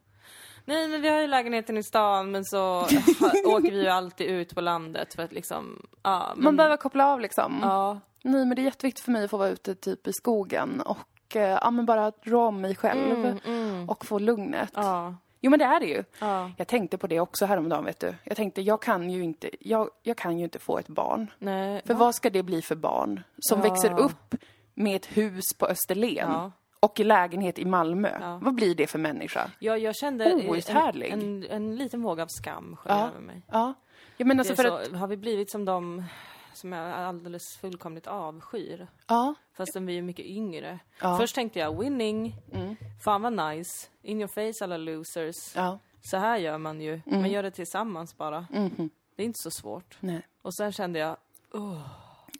Nej men vi har ju lägenheten i stan men så åker vi ju alltid ut på landet för att liksom, ja men, man behöver koppla av liksom. Ja, Nej, men det är jätteviktigt för mig att få vara ute typ i skogen och eh, ja, men bara rå om mig själv och få lugnet. Mm, ja, Jo, men det är det ju. ja, Jag tänkte på det också häromdagen, vet du. Jag tänkte, jag kan ju inte, jag, jag kan ju inte få ett barn. nej. För vad ska det bli för barn som Ja. växer upp med ett hus på Österlen Ja. Och en lägenhet i Malmö? Ja. Vad blir det för människa? Ja, jag kände Outhärdlig. en, en, en liten våg av skam skölja Ja. över mig. Ja, ja men Det alltså för så, att, Har vi blivit som de som jag alldeles fullkomligt avskyr? ja, Fastän vi är mycket yngre. Ja. Mm. Först tänkte jag winning, fan vad nice, in your face alla losers. ja, Så här gör man ju, Mm. man gör det tillsammans bara. mhm, Det är inte så svårt. nej. Och sen kände jag,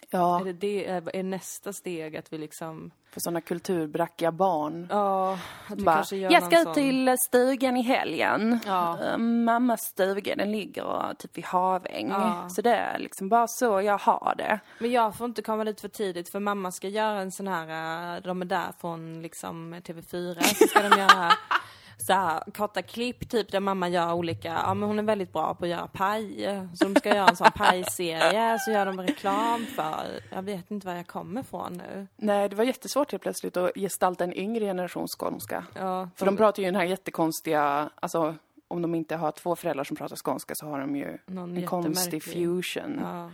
Ja, är, det det, är, är nästa steg att vi liksom, för sådana kulturbrackiga barn. ja, att vi Bara, kanske gör jag ska ut sån- till stugan i helgen. Ja. Eh, Mammas stuga, den ligger typ vid Haväng. Ja. Så det är liksom bara så jag har det. Men jag får inte komma dit för tidigt för mamma ska göra en sån här, eh, de är där från liksom TV4, så ska de göra så här, korta klipp typ där mamma gör olika, ja men hon är väldigt bra på att göra paj. Så de ska göra en sån pajserie, så gör de reklam för, jag vet inte var jag kommer ifrån nu. Nej, det var jättesvårt helt plötsligt att gestalta en yngre generation skånska. Ja, För de pratar ju den här jättekonstiga, alltså om de inte har två föräldrar som pratar skånska så har de ju Någon en konstig fusion. ja,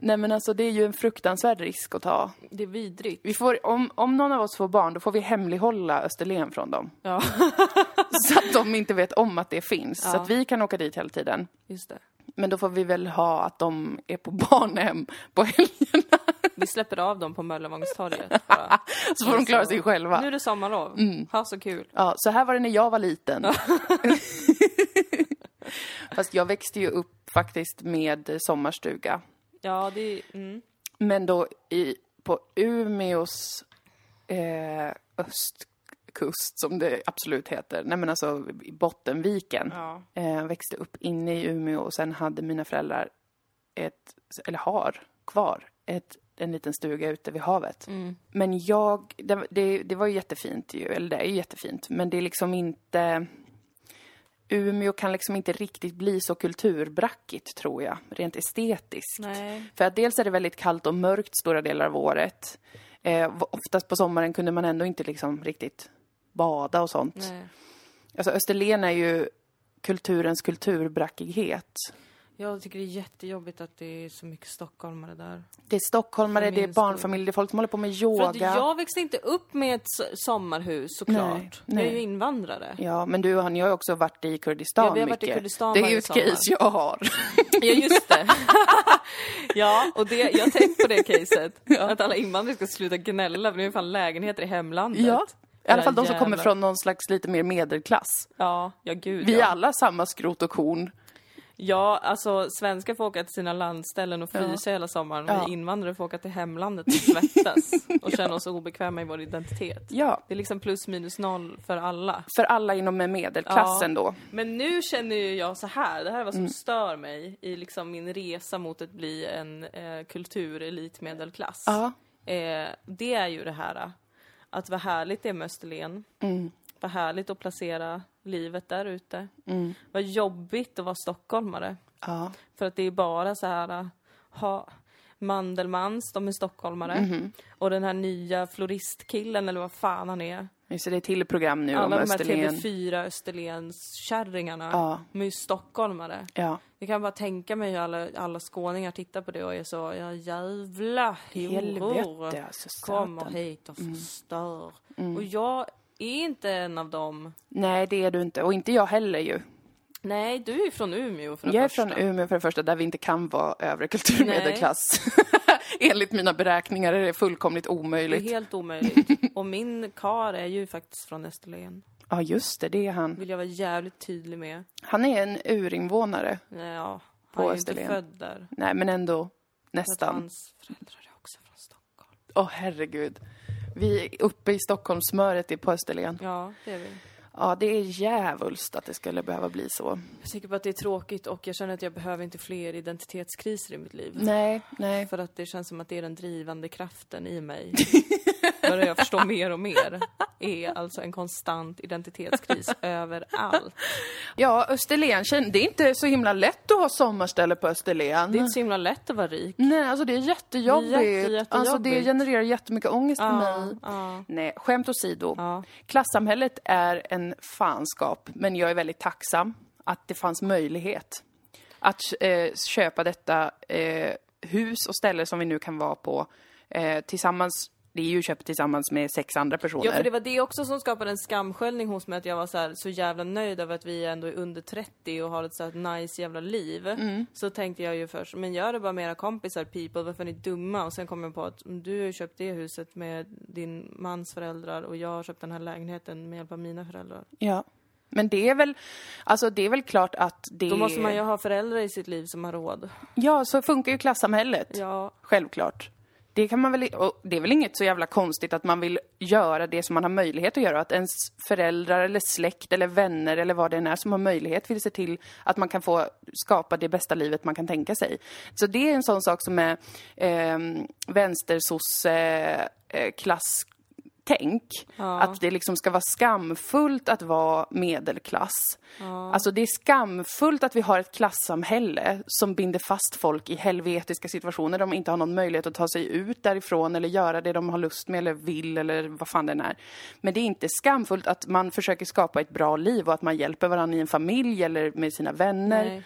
Nej men alltså det är ju en fruktansvärd risk att ta. det är vidrigt. Vi får, om, om någon av oss får barn då får vi hemlighålla Österlen från dem. Ja, Så att de inte vet om att det finns. Så Ja. att vi kan åka dit hela tiden. just det. Men då får vi väl ha att de är på barnhem på helgerna. Vi släpper av dem på Möllevångstorget. Så får de klara sig själva. Nu är det sommarlov, ha så kul. Ja, så här var det när jag var liten. Fast jag växte ju upp faktiskt med sommarstuga. Ja, det är, mm. Men då i, på Umeås eh, östkust, som det absolut heter. Nej men alltså i Bottenviken. ja. Eh, växte upp inne i Umeå och sen hade mina föräldrar ett, eller har kvar, ett, en liten stuga ute vid havet. Mm. Men jag, det, det, det var ju jättefint ju, eller det är ju jättefint, men det är liksom inte... Umeå kan liksom inte riktigt bli så kulturbrackigt, tror jag, rent estetiskt. Nej. För att dels är det väldigt kallt och mörkt stora delar av året. Eh, oftast på sommaren kunde man ändå inte liksom riktigt bada och sånt. Nej. Alltså Österlen är ju kulturens kulturbrackighet. Jag tycker det är jättejobbigt att det är så mycket stockholmare där. Det är stockholmare, För det är barnfamiljer, det är folk som håller på med För yoga. att jag växte inte upp med ett sommarhus såklart. Nej, Jag är nej. ju invandrare. Ja, men du och ni har ju också varit i Kurdistan Ja, vi har varit i mycket. Kurdistan Det är ju ett sommar. case jag har. Ja, just det. ja, och det, jag har tänkt på det caset. Att alla invandrare ska sluta gnälla för det är fan lägenheter i hemlandet. Ja. I alla fall de som kommer från någon slags lite mer medelklass. Ja, ja gud Vi är ja. alla samma skrot och korn. Ja, alltså svenskar får åka till sina landställen och frysa hela sommaren. Ja. Vi invandrare får åka till hemlandet och svettas och känna oss obekväma i vår identitet. Ja, Det är liksom plus minus noll för alla. för alla inom medelklassen då. Men nu känner ju jag så här, det här är vad som stör mig i liksom min resa mot att bli en eh, kulturelitmedelklass. Ja. Eh, det är ju det här att vad härligt det är med Österlen. Mm. Vad härligt att placera livet där ute. Mm. Vad jobbigt att vara stockholmare. Ja. För att det är bara så här, äh, ha, Mandelmans, de är stockholmare. Mhm. Och den här nya floristkillen, eller vad fan han är. Just det, det är till program nu om Alla de här Österlen. TV4 Österlens-kärringarna. Ja. De är ju stockholmare. Ja. Jag kan bara tänka mig hur alla, alla skåningar tittar på det och är så, ja jävla horor. Helvete alltså, Kommer hit och förstör. Mm. Och jag är inte en av dem. Nej, det är du inte. Och inte jag heller ju. Nej, du är från Umeå för det Jag är första. från Umeå för det första, där vi inte kan vara övre kulturmedelklass. Enligt mina beräkningar är det fullkomligt Det är omöjligt. helt omöjligt. Och min kar är ju faktiskt från Österlen. Ja, just det, det är han. Vill jag vara jävligt tydlig med. Han är en urinvånare. Ja, han är ju inte Österlen. född där. Nej, men ändå nästan. hans föräldrar är också från Stockholm. Åh, herregud. Vi är uppe i Stockholmssmöret på Österlen. Ja, det är vi. Ja, det är djävulskt att det skulle behöva bli så. Jag tycker bara att det är tråkigt och jag känner att jag behöver inte fler identitetskriser i mitt liv. Nej, nej. För att det känns som att det är den drivande kraften i mig. Börjar jag förstå mer och mer. Är alltså en konstant identitetskris överallt. Ja, Österlen, det är inte så himla lätt att ha sommarställe på Österlen. Det är inte så himla lätt att vara rik. Nej, alltså det är jättejobbigt. Är jätte- jättejobbigt. Alltså det genererar jättemycket ångest för Ja, mig. ja. Nej, skämt åsido. Ja. Klassamhället är en fanskap, men jag är väldigt tacksam att det fanns möjlighet att eh, köpa detta eh, hus och ställe som vi nu kan vara på eh, tillsammans. Det är ju köpt tillsammans med sex andra personer. Ja, för det var det också som skapade en skamsköljning hos mig, att jag var så, här, så jävla nöjd över att vi ändå är under 30 och har ett så här nice jävla liv. Mm. Så tänkte jag ju först, men gör det bara med era kompisar people, varför är ni dumma? Och sen kom jag på att mm, du har ju köpt det huset med din mans föräldrar och jag har köpt den här lägenheten med hjälp av mina föräldrar. Ja. Men det är väl, alltså det är väl klart att det... Då måste man ju ha föräldrar i sitt liv som har råd. Ja, så funkar ju klassamhället. Ja, Självklart. Det kan man väl, och det är väl inget så jävla konstigt att man vill göra det som man har möjlighet att göra. Att ens föräldrar eller släkt eller vänner eller vad det än är som har möjlighet vill se till att man kan få skapa det bästa livet man kan tänka sig. Så det är en sån sak som är eh, vänstersosse eh, klasstänk. Att det liksom ska vara skamfullt att vara medelklass. Alltså det är skamfullt att vi har ett klassamhälle som binder fast folk i helvetiska situationer. De inte har någon möjlighet att ta sig ut därifrån eller göra det de har lust med eller vill eller vad fan det är. Men det är inte skamfullt att man försöker skapa ett bra liv och att man hjälper varandra i en familj eller med sina vänner. Nej.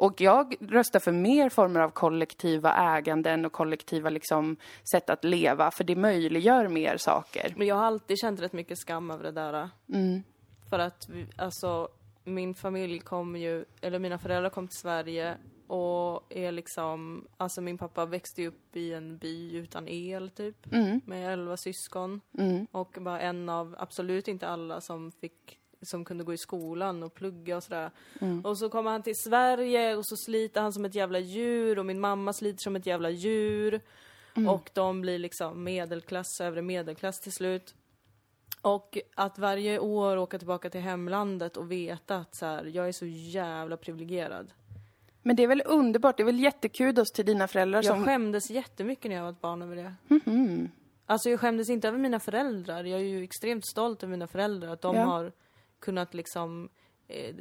Och jag röstar för mer former av kollektiva äganden och kollektiva liksom, sätt att leva, för det möjliggör mer saker. men jag har alltid känt rätt mycket skam över det där. Mm. För att, vi, alltså, min familj kom ju, eller mina föräldrar kom till Sverige och är liksom, alltså min pappa växte upp i en by utan el typ, Mm. med elva syskon. Och var en av, absolut inte alla som fick som kunde gå i skolan och plugga och sådär. Mm. Och så kommer han till Sverige och så sliter han som ett jävla djur och min mamma sliter som ett jävla djur. Mm. Och de blir liksom medelklass, övre medelklass till slut. Och att varje år åka tillbaka till hemlandet och veta att så här, jag är så jävla privilegierad. Men det är väl underbart, det är väl jättekudos till dina föräldrar Jag som... skämdes jättemycket när jag var ett barn över det. Mhm. Alltså jag skämdes inte över mina föräldrar. Jag är ju extremt stolt över mina föräldrar. Att de Ja. har kunnat liksom eh,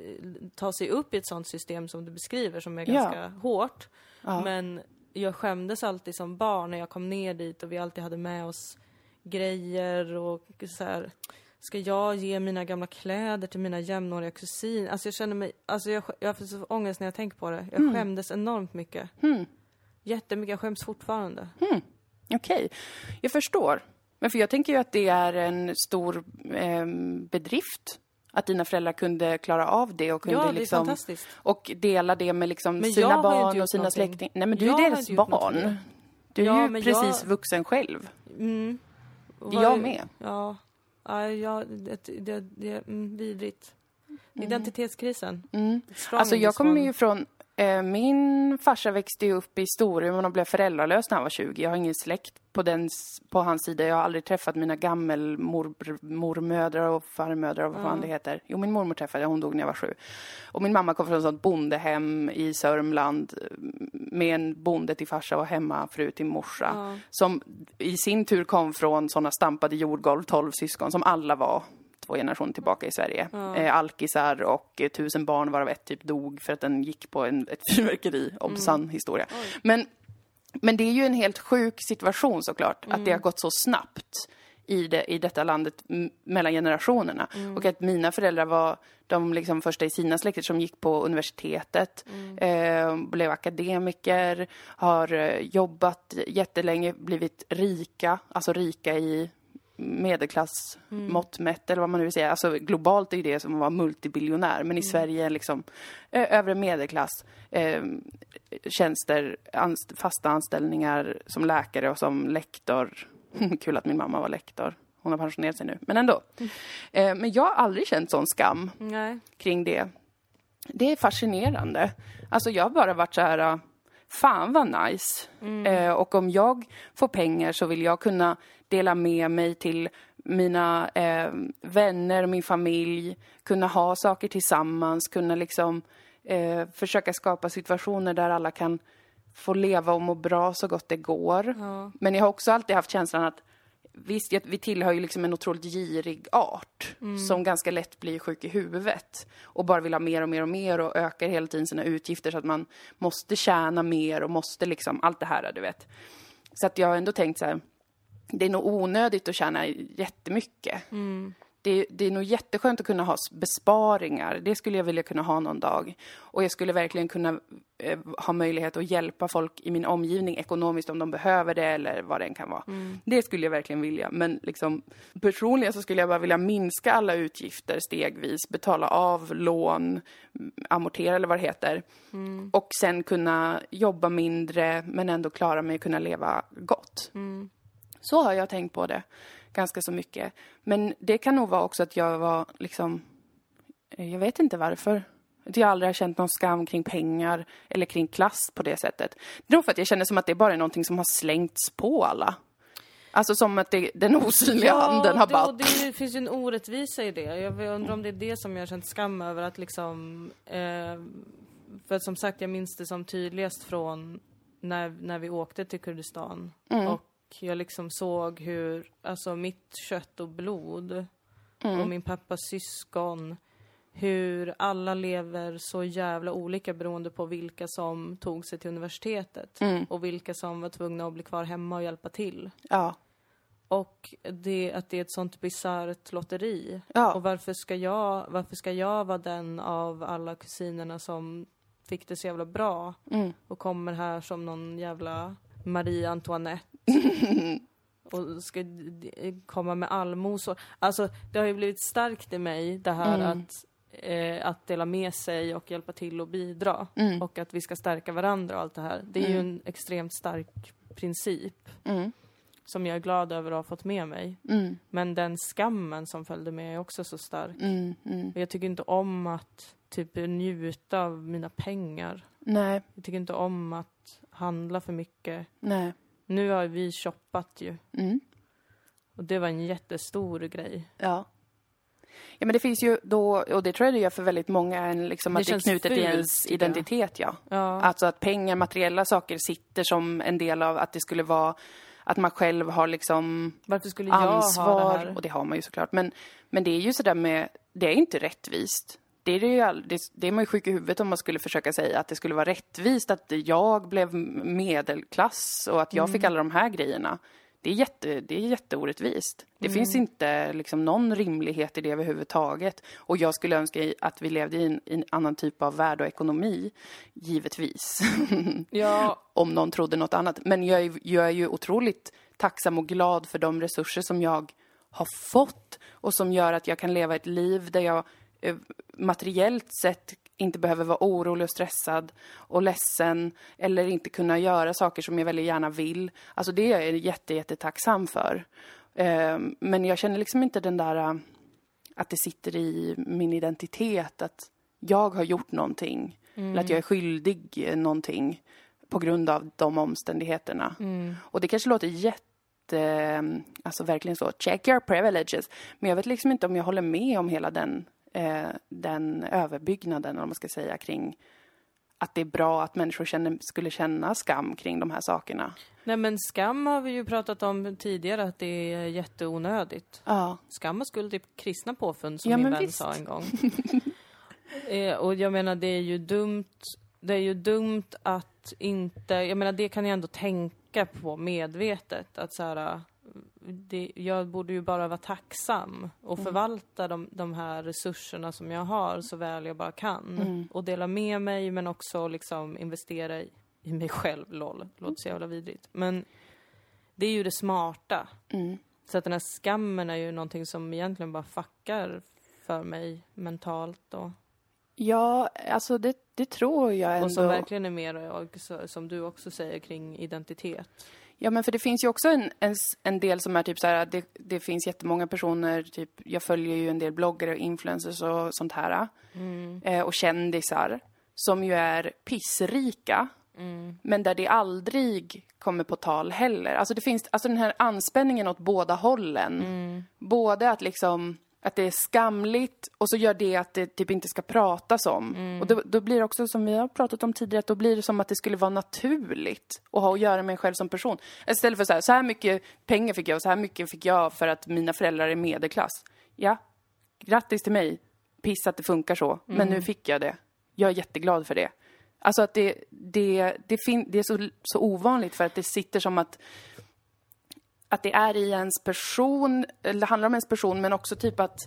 ta sig upp i ett sånt system som du beskriver som är Ja. ganska hårt. Ja. Men jag skämdes alltid som barn när jag kom ner dit och vi alltid hade med oss grejer och så här. Ska jag ge mina gamla kläder till mina jämnåriga kusiner? Alltså jag känner mig, alltså jag, jag får så ångest när jag tänker på det. Jag Mm. skämdes enormt mycket. Jättemycket, jag skäms fortfarande. Okej, jag förstår. Men för jag tänker ju att det är en stor ehm, bedrift att dina föräldrar kunde klara av det och kunde Ja, det liksom... Och dela det med liksom Men jag sina barn och sina släktingar. Nej men du Jag är deras barn. Du är Ja, ju precis jag- vuxen själv. Och Jag vad- med. Ja, ja, ja det, det, det är mm, vidrigt. Identitetskrisen. Strong Mm. Alltså jag kommer ju från, min farsa växte ju upp i Storuman och blev föräldralös när han var 20. Jag har ingen släkt på, den, på hans sida. Jag har aldrig träffat mina gammelmormödrar och farmödrar och vad fan det heter. Jo, min mormor träffade jag, hon dog när jag var sju. Och min mamma kom från ett sånt bondehem i Sörmland eh, med en bonde till farsa och hemmafru till morsa. Som i sin tur kom från såna stampade jordgolv, tolv syskon, som alla var två generationer tillbaka i Sverige. Eh, alkisar och eh, tusen barn varav ett typ dog för att den gick på en, ett fyrverkeri. Om sann historia. Men, men det är ju en helt sjuk situation såklart, att det har gått så snabbt i, det, i detta landet mellan generationerna. Och att mina föräldrar var de liksom första i sina släkter som gick på universitetet, eh, blev akademiker, har eh, jobbat jättelänge, blivit rika, alltså rika i medelklass mått mätt eller vad man nu vill säga. Alltså globalt är ju det som att vara multibiljonär men i Sverige är liksom övre medelklass, eh, tjänster, anst- fasta anställningar som läkare och som lektor. Kul att min mamma var lektor. Hon har pensionerat sig nu, men ändå. Eh, men jag har aldrig känt sån skam Nej. kring det. Det är fascinerande. Alltså jag har bara varit så här, fan vad nice. Eh, och om jag får pengar så vill jag kunna dela med mig till mina eh, vänner och min familj, kunna ha saker tillsammans, kunna liksom eh, försöka skapa situationer där alla kan få leva och må bra så gott det går. Ja. Men jag har också alltid haft känslan att Visst, vi tillhör ju liksom en otroligt girig art som ganska lätt blir sjuk i huvudet och bara vill ha mer och mer och mer och ökar hela tiden sina utgifter så att man måste tjäna mer och måste liksom allt det här, du vet. Så att jag har ändå tänkt så här, det är nog onödigt att tjäna jättemycket. Det, det är nog jätteskönt att kunna ha besparingar. Det skulle jag vilja kunna ha någon dag. Och jag skulle verkligen kunna eh, ha möjlighet att hjälpa folk i min omgivning ekonomiskt om de behöver det eller vad det än kan vara. Det skulle jag verkligen vilja. Men liksom, personligen så skulle jag bara vilja minska alla utgifter stegvis, betala av lån, m- amortera eller vad det heter. Och sen kunna jobba mindre men ändå klara mig och kunna leva gott. Så har jag tänkt på det ganska så mycket. Men det kan nog vara också att jag var liksom, eh, jag vet inte varför. Att jag aldrig har känt någon skam kring pengar eller kring klass på det sättet. Det är nog för att jag känner som att det bara är någonting som har slängts på alla. Alltså som att det, den osynliga handen har det, bara... och det finns ju en orättvisa i det. Jag undrar om det är det som jag har känt skam över att liksom... Eh, för att som sagt, jag minns det som tydligast från när, när vi åkte till Kurdistan. Och jag liksom såg hur, alltså mitt kött och blod och min pappas syskon hur alla lever så jävla olika beroende på vilka som tog sig till universitetet och vilka som var tvungna att bli kvar hemma och hjälpa till. Ja. Och det, att det är ett sånt bisarrt lotteri. Ja. Och varför ska, jag, varför ska jag vara den av alla kusinerna som fick det så jävla bra och kommer här som någon jävla Marie Antoinette och ska komma med allmosor. Alltså, det har ju blivit starkt i mig det här att, eh, att dela med sig och hjälpa till och bidra. Och att vi ska stärka varandra och allt det här. Det är ju en extremt stark princip som jag är glad över att ha fått med mig. Men den skammen som följde med är också så stark. Och Jag tycker inte om att typ njuta av mina pengar. Nej, Jag tycker inte om att handla för mycket. nej. Nu har vi shoppat ju. Mm. Och det var en jättestor grej. Ja. Ja men det finns ju då, och det tror jag det gör för väldigt många, en, liksom Det att det är knutet fult, ens identitet ja. Ja. Alltså att pengar, materiella saker sitter som en del av att det skulle vara att man själv har liksom Varför skulle jag ha det ansvar, här? och det har man ju såklart. Men, men det är ju sådär med, det är inte rättvist. Det är, det, ju all, det, det är man ju sjuk i huvudet om man skulle försöka säga att det skulle vara rättvist att jag blev medelklass och att jag Mm. fick alla de här grejerna. Det är, jätte, det är jätteorättvist. Det Mm. finns inte liksom någon rimlighet i det överhuvudtaget. Och jag skulle önska att vi levde i en, i en annan typ av värld och ekonomi, givetvis. Ja, om någon trodde något annat. Men jag är, jag är ju otroligt tacksam och glad för de resurser som jag har fått och som gör att jag kan leva ett liv där jag materiellt sett inte behöver vara orolig och stressad och ledsen eller inte kunna göra saker som jag väldigt gärna vill. Alltså det är jag jätte, jättetacksam för. Eh, Men jag känner liksom inte den där eh, att det sitter i min identitet att jag har gjort någonting eller att jag är skyldig eh, någonting på grund av de omständigheterna. Och det kanske låter jätte, alltså verkligen så, check your privileges. Men jag vet liksom inte om jag håller med om hela den, eh, den överbyggnaden, vad man ska säga, kring att det är bra att människor känner, skulle känna skam kring de här sakerna. nej men skam har vi ju pratat om tidigare att det är jätteonödigt. Ja, Skam och skuld är kristna påfund som Ja, min vän visst. sa en gång. eh, och jag menar det är ju dumt, det är ju dumt att inte, jag menar det kan jag ändå tänka på medvetet att så här, det, jag borde ju bara vara tacksam och förvalta de, de här resurserna som jag har så väl jag bara kan. Och dela med mig men också liksom investera i, i mig själv, LOL. Låter så jävla vidrigt. Men det är ju det smarta. Så att den här skammen är ju någonting som egentligen bara fuckar för mig mentalt och, ja alltså det, det tror jag ändå. och som verkligen är mer, som du också säger, kring identitet. Ja, men för det finns ju också en, en, en del som är typ så här, att det, det finns jättemånga personer, typ, jag följer ju en del bloggare och influencers och sånt här. Eh, och kändisar, som ju är pissrika Men där det aldrig kommer på tal heller. Alltså det finns, alltså den här anspänningen åt båda hållen. Både att liksom att det är skamligt och så gör det att det typ inte ska pratas om. Och då, då blir det också, som vi har pratat om tidigare, att då blir det som att det skulle vara naturligt att ha att göra med en själv som person. Istället för så här, så här mycket pengar fick jag och så här mycket fick jag för att mina föräldrar är medelklass. Ja, grattis till mig. Piss att det funkar så. Men nu fick jag det. Jag är jätteglad för det. Alltså att det, det, det, det är så, så ovanligt för att det sitter som att att det är i ens person, eller handlar om ens person, men också typ att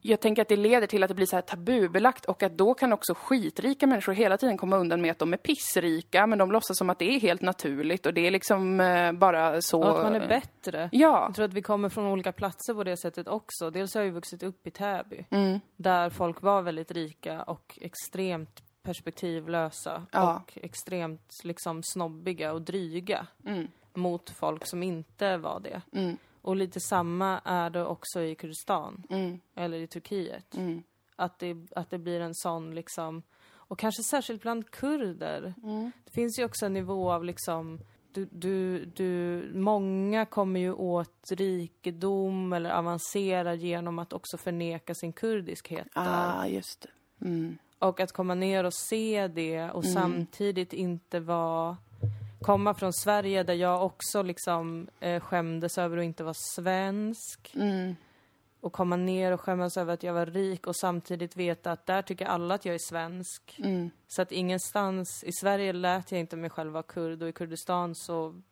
jag tänker att det leder till att det blir så här tabubelagt och att då kan också skitrika människor hela tiden komma undan med att de är pissrika, men de låtsas som att det är helt naturligt och det är liksom eh, bara så... Och att man är bättre. Ja. Jag tror att vi kommer från olika platser på det sättet också. Dels har jag ju vuxit upp i Täby, Mm. där folk var väldigt rika och extremt perspektivlösa Ja. och extremt liksom snobbiga och dryga Mm. Mot folk som inte var det. Och lite samma är det också i Kurdistan, Mm. eller i Turkiet. Att, det, att det blir en sån liksom, och kanske särskilt bland kurder. Mm. Det finns ju också en nivå av liksom du, du, du, många kommer ju åt rikedom eller avancerar genom att också förneka sin kurdiskhet där. Ah, just det. Mm. Och att komma ner och se det och samtidigt inte vara komma från Sverige där jag också liksom eh, skämdes över att inte vara svensk. Mm. Och komma ner och skämmas över att jag var rik och samtidigt veta att där tycker alla att jag är svensk. Mm. Så att ingenstans, i Sverige lät jag inte mig själv vara kurd och i Kurdistan så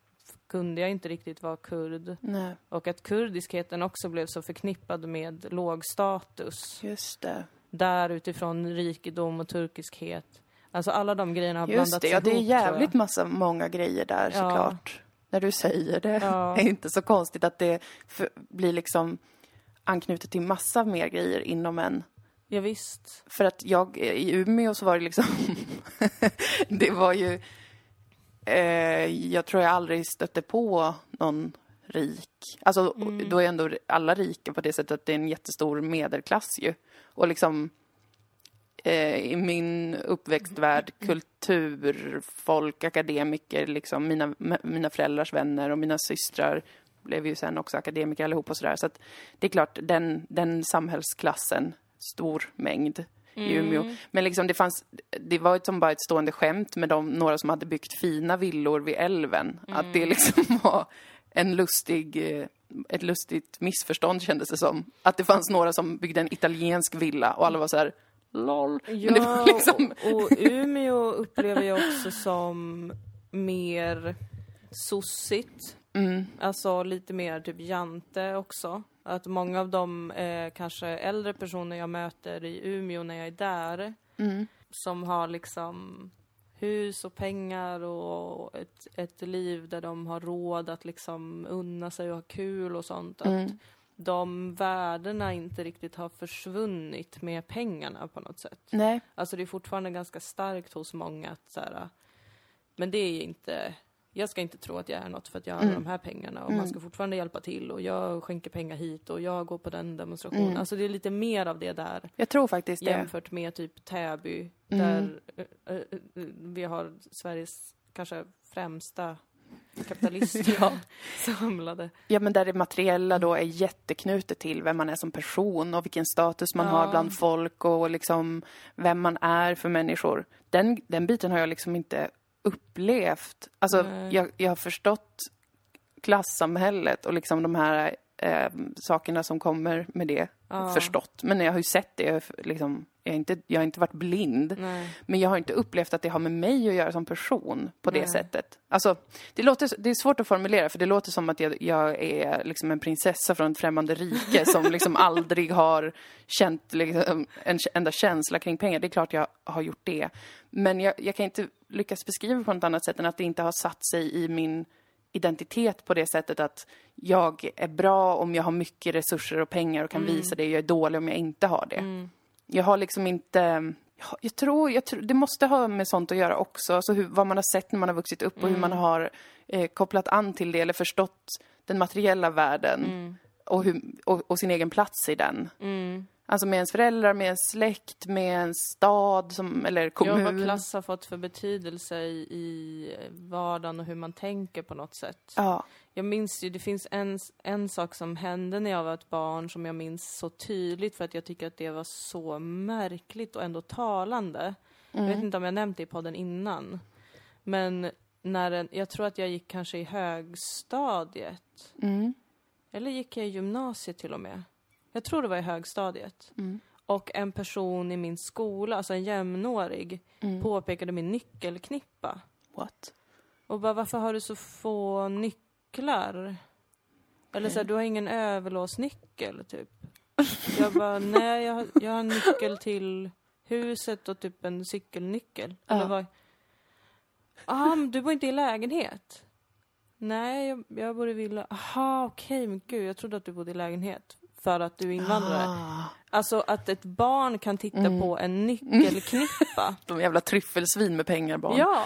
kunde jag inte riktigt vara kurd. Nej, Och att kurdiskheten också blev så förknippad med låg status. just det. Där utifrån rikedom och turkiskhet. Alltså alla de grejerna har Just blandats det, ja det är ihop, jävligt massa, många grejer där Ja. såklart. När du säger det. Ja. Det är inte så konstigt att det för, blir liksom anknutet till massa mer grejer inom en. Ja, visst. För att jag, i Umeå så var det liksom, det var ju, eh, jag tror jag aldrig stötte på någon rik. Alltså då är ändå alla rika på det sättet att det är en jättestor medelklass ju. Och liksom i min uppväxtvärld, kulturfolk, akademiker, liksom mina, mina föräldrars vänner och mina systrar blev ju sen också akademiker allihop och sådär. Så att det är klart, den, den samhällsklassen, stor mängd i Umeå. Men liksom det fanns, det var ju som bara ett stående skämt med de, några som hade byggt fina villor vid älven. Att det liksom var en lustig, eh, ett lustigt missförstånd kändes det som. Att det fanns några som byggde en italiensk villa och alla var så här LOL. Men det Ja, liksom, och, och Umeå upplever jag också som mer sossigt. Mm. Alltså lite mer typ jante också. Att många av de eh, kanske äldre personer jag möter i Umeå när jag är där, Mm. som har liksom hus och pengar och ett, ett liv där de har råd att liksom unna sig och ha kul och sånt. Att Mm. De värdena inte riktigt har försvunnit med pengarna på något sätt. nej, Alltså det är fortfarande ganska starkt hos många att så här, men det är inte, jag ska inte tro att jag är något för att jag har de här pengarna och man ska fortfarande hjälpa till och jag skänker pengar hit och jag går på den demonstrationen. Alltså det är lite mer av det där jag tror faktiskt det. jämfört med typ Täby där eh, eh, eh, vi har Sveriges kanske främsta kapitalister samlade. Ja, men där det materiella då är jätteknutet till vem man är som person och vilken status man Ja. har bland folk och liksom vem man är för människor. Den, den biten har jag liksom inte upplevt. Alltså, Nej. jag, jag har förstått klassamhället och liksom de här eh, sakerna som kommer med det. Ja. Förstått. Men jag har ju sett det. Jag, har liksom, jag, har inte, jag har inte varit blind. Nej. Men jag har inte upplevt att det har med mig att göra som person på det Nej. sättet. Alltså, det, låter, det är svårt att formulera för det låter som att jag, jag är liksom en prinsessa från ett främmande rike som liksom aldrig har känt liksom en enda känsla kring pengar. Det är klart jag har gjort det. Men jag, jag kan inte lyckas beskriva på något annat sätt än att det inte har satt sig i min identitet på det sättet att jag är bra om jag har mycket resurser och pengar och kan visa det. Jag är dålig om jag inte har det. Jag har liksom inte... jag- tror, jag tror, det måste ha med sånt att göra också. Alltså hur, vad man har sett när man har vuxit upp och hur man har eh, kopplat an till det eller förstått den materiella världen och, hur, och, och sin egen plats i den. Alltså med ens föräldrar, med ens släkt, med ens stad som, eller Ja, kommun. vad klass har fått för betydelse i, i vardagen och hur man tänker på något sätt. Ja. Jag minns ju, det finns en, en sak som hände när jag var ett barn som jag minns så tydligt för att jag tycker att det var så märkligt och ändå talande. Jag vet inte om jag nämnt det i podden innan. Men när en, jag tror att jag gick kanske i högstadiet. Mm. Eller gick jag i gymnasiet till och med? Jag tror det var i högstadiet. Mm. Och en person i min skola, alltså en jämnårig, Mm. påpekade min nyckelknippa. What? Och bara, varför har du så få nycklar? Eller så här, du har ingen överlåsnyckel, typ. Jag bara, nej, jag har, jag har en nyckel till huset och typ en cykelnyckel. Eller Ja. vad? Ah, men du bor inte i lägenhet? Nej, jag, jag bor i villa. Aha, okej, men gud, jag trodde att du bodde i lägenhet. För att du är invandrare. Ah, Alltså att ett barn kan titta Mm. på en nyckelknippa. de jävla tryffelsvin med pengar barn. Ja,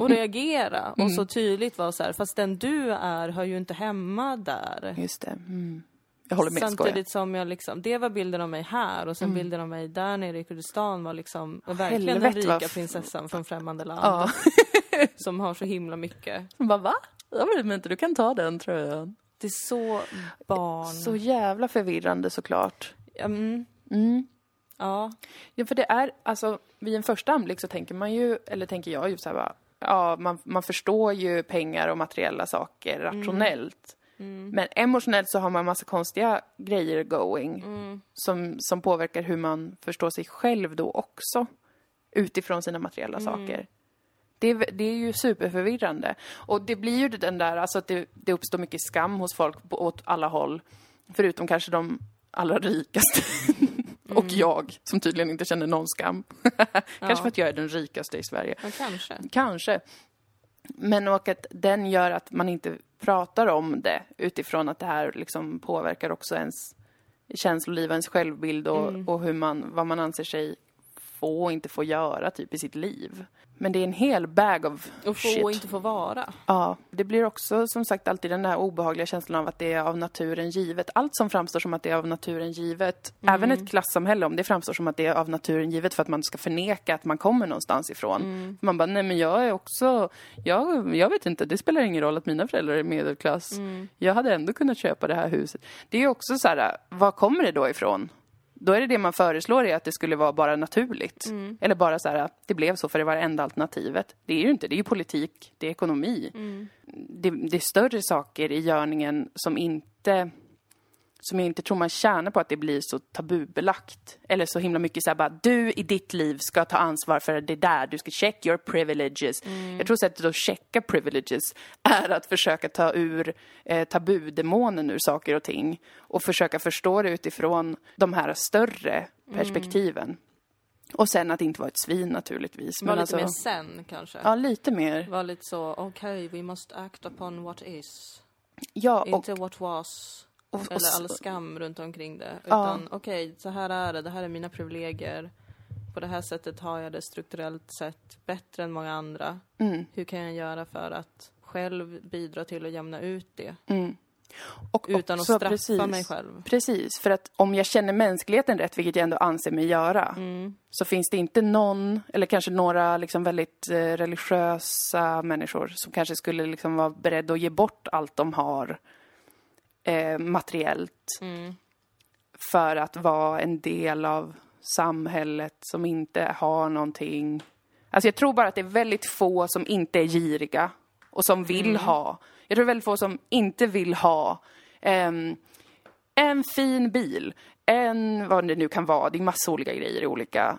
och reagera. Och Mm. så tydligt vara så här, fast den du är hör ju inte hemma där. Just det. Mm. Jag håller med. Samtidigt som jag liksom, det var bilden av mig här och sen bilden av mig där nere i Kurdistan var liksom verkligen den helvete, vad rika prinsessan från främmande land. Ja. Som har så himla mycket. Bara va? Ja, men inte, du kan ta den tröjan. Det är så barn. Så jävla förvirrande såklart. Mm, Mm. ja. Ja, för det är, alltså, vid en första anblick så tänker man ju, eller tänker jag ju så här bara, ja, man, man förstår ju pengar och materiella saker rationellt. Men emotionellt så har man massa konstiga grejer going som, som påverkar hur man förstår sig själv då också. Utifrån sina materiella saker. Det är, det är ju superförvirrande. Och det blir ju den där, alltså att det, det uppstår mycket skam hos folk på, åt alla håll. Förutom kanske de allra rikaste. Och jag, som tydligen inte känner någon skam. kanske för att jag är den rikaste i Sverige. ja, kanske. Kanske. Men och att den gör att man inte pratar om det utifrån att det här liksom påverkar också ens känsloliv, ens självbild och, och hur man, vad man anser sig få och inte få göra typ i sitt liv. Men det är en hel bag of Och få shit. och inte få vara. Ja, det blir också som sagt alltid den där obehagliga känslan av att det är av naturen givet. Allt som framstår som att det är av naturen givet, även ett klassamhälle, om det framstår som att det är av naturen givet för att man ska förneka att man kommer någonstans ifrån. Man bara, nej men jag är också, jag, jag vet inte, det spelar ingen roll att mina föräldrar är medelklass. Jag hade ändå kunnat köpa det här huset. Det är också så här, var kommer det då ifrån? Då är det det man föreslår är att det skulle vara bara naturligt. Eller bara så här, det blev så för det var det enda alternativet. Det är ju inte, det är ju politik, det är ekonomi. Det, det är större saker i görningen som inte som jag inte tror man tjänar på att det blir så tabubelagt. Eller så himla mycket så här bara, du i ditt liv ska ta ansvar för det där, du ska check your privileges. Jag tror sättet att checka privileges är att försöka ta ur eh, tabudemonen ur saker och ting. Och försöka förstå det utifrån de här större perspektiven. Och sen att inte vara ett svin naturligtvis. Var lite alltså, mer sen kanske. Ja, lite mer. Var lite så, okej, we must act upon what is. Ja, och, Inte what was. Och, och, Eller all skam runt omkring det. Ja. Utan okej, så här är det, det här är mina privilegier. På det här sättet har jag det strukturellt sett bättre än många andra. mm, Hur kan jag göra för att själv bidra till att jämna ut det? mm. Och Utan att också straffa precis. mig själv. Precis, för att om jag känner mänskligheten rätt, vilket jag ändå anser mig göra, Mm. så finns det inte någon, eller kanske några liksom väldigt eh, religiösa människor som kanske skulle liksom vara beredda att ge bort allt de har eh, materiellt Mm. för att vara en del av samhället som inte har någonting. Alltså jag tror bara att det är väldigt få som inte är giriga och som vill ha. Jag tror väldigt få som inte vill ha ehm, en fin bil, en, vad det nu kan vara, det är massa olika grejer i olika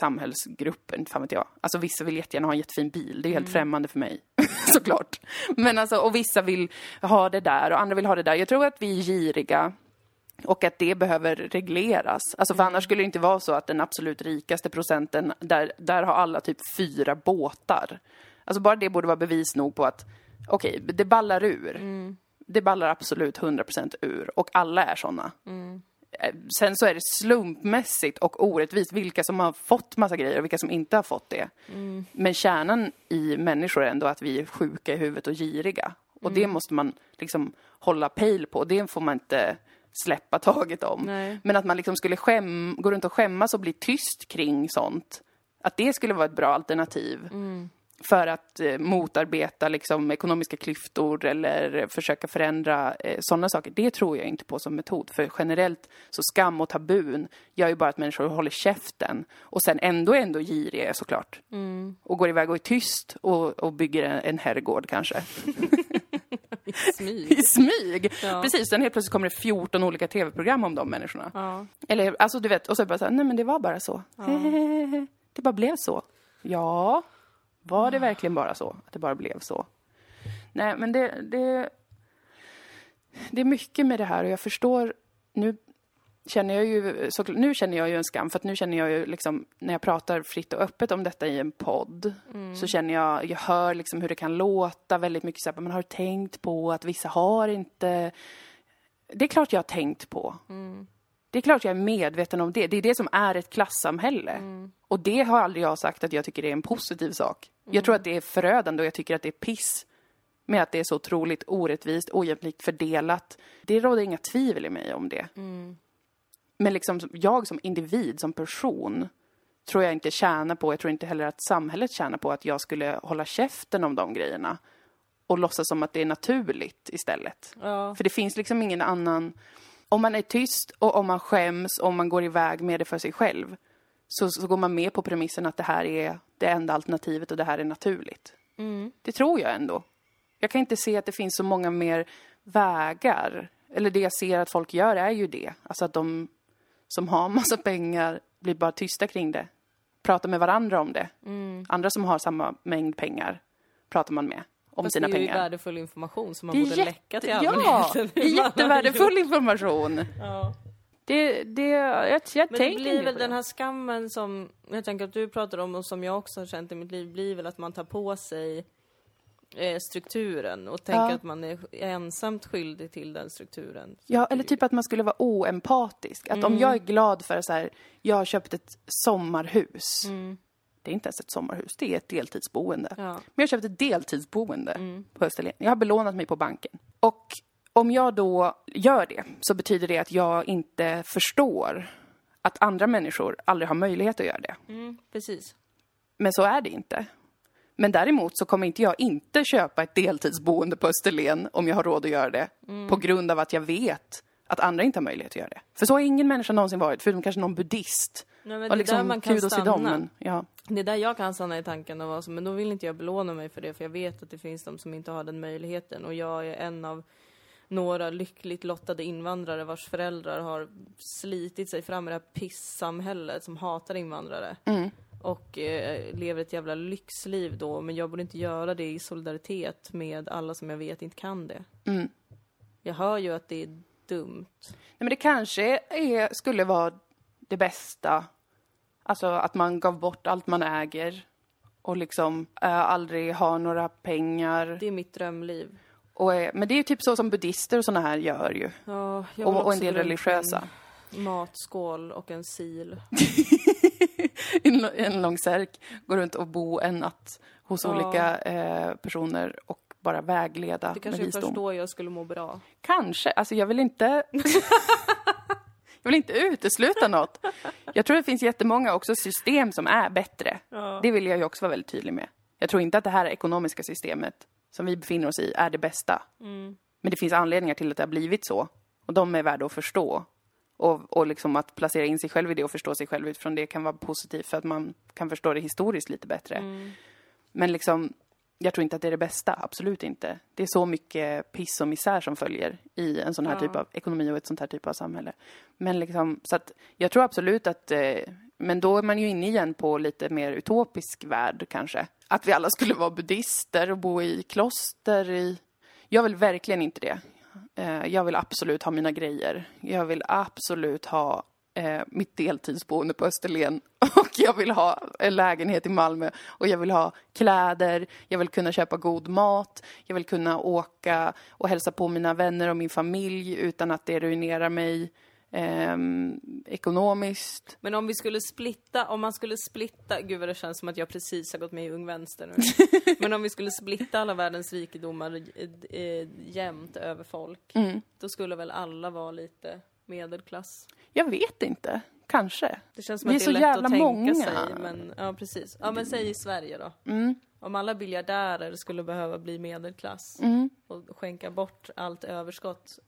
samhällsgrupper, inte fan vet jag. Alltså vissa vill jättegärna ha en jättefin bil, det är helt främmande för mig, såklart. Men alltså, och vissa vill ha det där och andra vill ha det där. Jag tror att vi är giriga och att det behöver regleras. Alltså för annars skulle det inte vara så att den absolut rikaste procenten, där, där har alla typ fyra båtar. Alltså bara det borde vara bevis nog på att, okej, det ballar ur. Det ballar absolut 100% ur och alla är såna. Eh, Sen så är det slumpmässigt och orättvist vilka som har fått massa grejer och vilka som inte har fått det. Men kärnan i människor är ändå att vi är sjuka i huvudet och giriga. Och det måste man liksom hålla pejl på. Det får man inte släppa taget om. Nej. Men att man liksom skulle skäm, gå runt och skämmas och bli tyst kring sånt. Att det skulle vara ett bra alternativ. För att eh, motarbeta liksom, ekonomiska klyftor eller försöka förändra eh, sådana saker. Det tror jag inte på som metod. För generellt så skam och tabun gör ju bara att människor håller käften. Och sen ändå är ändå giriga såklart. Och går iväg och är tyst och, och bygger en, en herrgård kanske. I smyg. I smyg! Ja. Precis, sen helt plötsligt kommer det 14 olika tv-program om de människorna. Ja. Eller, alltså du vet, och så bara så här, nej men det var bara så. det bara blev så. Ja, var det verkligen bara så? Att det bara blev så? Nej, men det, det, det är mycket med det här och jag förstår, nu känner jag ju, så, nu känner jag ju en skam för att nu känner jag ju liksom, när jag pratar fritt och öppet om detta i en podd, så känner jag, jag hör liksom hur det kan låta väldigt mycket så här, man har tänkt på att vissa har inte, det är klart jag har tänkt på. Det är klart jag är medveten om det. Det är det som är ett klassamhälle. Och det har aldrig jag sagt att jag tycker det är en positiv sak. Jag tror att det är förödande och jag tycker att det är piss med att det är så otroligt orättvist, ojämlikt fördelat. Det råder inga tvivel i mig om det. Men liksom jag som individ, som person, tror jag inte tjänar på, jag tror inte heller att samhället tjänar på att jag skulle hålla käften om de grejerna. Och låtsas som att det är naturligt istället. Ja. För det finns liksom ingen annan... Om man är tyst och om man skäms om man går iväg med det för sig själv så, så går man med på premissen att det här är det enda alternativet och det här är naturligt. Det tror jag ändå. Jag kan inte se att det finns så många mer vägar. Eller det jag ser att folk gör är ju det. Alltså att de som har massa pengar blir bara tysta kring det. Pratar med varandra om det. Andra som har samma mängd pengar pratar man med om Fast sina det är ju pengar. värdefull information som man Det borde jätte- läcka till Ja, allmänheten. det är jättevärdefull information. Ja. Det, det, jag, jag Men det blir väl den här skammen som jag tänker att du pratar om och som jag också har känt i mitt liv, blir väl att man tar på sig eh, strukturen och tänker Ja. att man är ensamt skyldig till den strukturen. Ja, eller typ att man skulle vara oempatisk. Att Mm. om jag är glad för så här, jag har köpt ett sommarhus. Mm. Det är inte ens ett sommarhus, det är ett deltidsboende. Ja. Men jag har köpt ett deltidsboende Mm. på Österlen. Jag har belånat mig på banken. Och om jag då gör det så betyder det att jag inte förstår att andra människor aldrig har möjlighet att göra det. Mm, precis. Men så är det inte. Men däremot så kommer inte jag inte köpa ett deltidsboende på Österlen om jag har råd att göra det. På grund av att jag vet att andra inte har möjlighet att göra det. För så har ingen människa någonsin varit, förutom kanske någon buddhist. Nej, men och det liksom där man kan stanna. dem, men ja. Det är där jag kan stanna i tanken och vara så, men då vill inte jag belåna mig för det, för jag vet att det finns de som inte har den möjligheten och jag är en av några lyckligt lottade invandrare vars föräldrar har slitit sig fram i det här pissamhället som hatar invandrare. Och eh, lever ett jävla lyxliv då, men jag borde inte göra det i solidaritet med alla som jag vet inte kan det. Jag hör ju att det är dumt. Nej, men det kanske är, skulle vara det bästa. Alltså att man gav bort allt man äger och liksom äh, aldrig har några pengar. Det är mitt drömliv. Och, är- men det är ju typ så som buddister och såna här gör ju. Ja, Och, och en del religiösa. En matskål och en sil. En, en lång särk, gå runt och bo en natt hos Ja. olika eh, personer och bara vägleda Det kanske är visdom. först då jag skulle må bra. Kanske. Alltså jag vill inte... jag vill inte utesluta något. Jag tror det finns jättemånga också system som är bättre. Det vill jag ju också vara väldigt tydlig med. Jag tror inte att det här ekonomiska systemet som vi befinner oss i är det bästa. Men det finns anledningar till att det har blivit så. Och de är värda att förstå. Och, och liksom att placera in sig själv i det och förstå sig själv utifrån det kan vara positivt för att man kan förstå det historiskt lite bättre. Men liksom, jag tror inte att det är det bästa, absolut inte. Det är så mycket piss och misär som följer i en sån här Ja. typ av ekonomi och ett sånt här typ av samhälle. Men liksom, så att jag tror absolut att, eh, men då är man ju inne igen på lite mer utopisk värld kanske. Att vi alla skulle vara buddister och bo i kloster i... Jag vill verkligen inte det. Eh, jag vill absolut ha mina grejer. Jag vill absolut ha eh, mitt deltidsboende på Österlen och jag vill ha en lägenhet i Malmö och jag vill ha kläder, jag vill kunna köpa god mat, jag vill kunna åka och hälsa på mina vänner och min familj utan att det ruinerar mig ehm, ekonomiskt. Men om vi skulle splitta, om man skulle splitta, gud vad det känns som att jag precis har gått med i Ung Vänster nu. Men om vi skulle splitta alla världens rikedomar eh, eh, jämnt över folk, Mm. då skulle väl alla vara lite medelklass? Jag vet inte. Kanske. Det känns som Vi att är det är så lätt jävla att tänka många. sig, men ja precis. Ja men säg i Sverige då. Mm. Om alla biljardärer skulle behöva bli medelklass Mm. och skänka bort allt överskott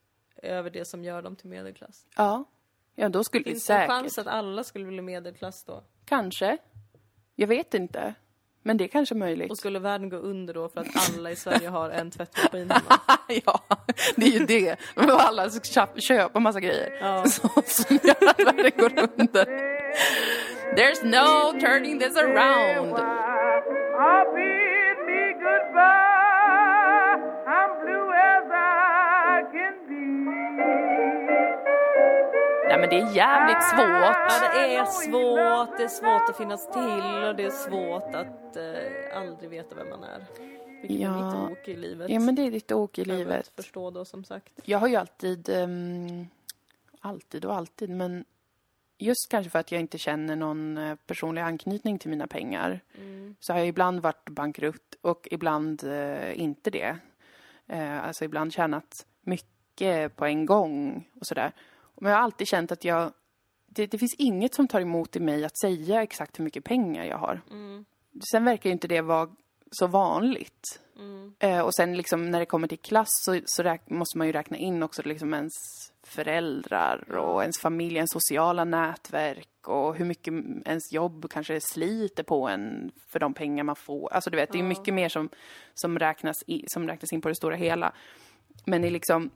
över det som gör dem till medelklass. Ja. Ja, då skulle Finns det säkert. en chans att alla skulle bli medelklass då? Kanske. Jag vet inte. Men det är kanske möjligt. Och skulle världen gå under då för att alla i Sverige har en tvättmaskin hemma? ja, det är ju det. Och alla ska köpa, köpa massa grejer. Ja. Som gör att världen går under. There's no turning this around. Men det är jävligt svårt. Ja, det är svårt, det är svårt att finnas till och det är svårt att eh, aldrig veta vem man är. Vilket är Ja. mitt ok i livet. Ja men det är ditt åk i livet. förstå då som sagt. Jag har ju alltid, ehm, alltid och alltid, men just kanske för att jag inte känner någon eh, personlig anknytning till mina pengar så har jag ibland varit bankrutt och ibland eh, inte det. Eh, alltså ibland tjänat mycket på en gång och sådär. Men jag har alltid känt att jag, det, det finns inget som tar emot i mig att säga exakt hur mycket pengar jag har. Sen verkar ju inte det vara så vanligt. Eh, och sen liksom när det kommer till klass så, så måste man ju räkna in också liksom ens föräldrar och ens familj, ens sociala nätverk och hur mycket ens jobb kanske sliter på en för de pengar man får. Alltså du vet, det är mycket mer som, som, räknas i, som räknas in på det stora hela. Men i liksom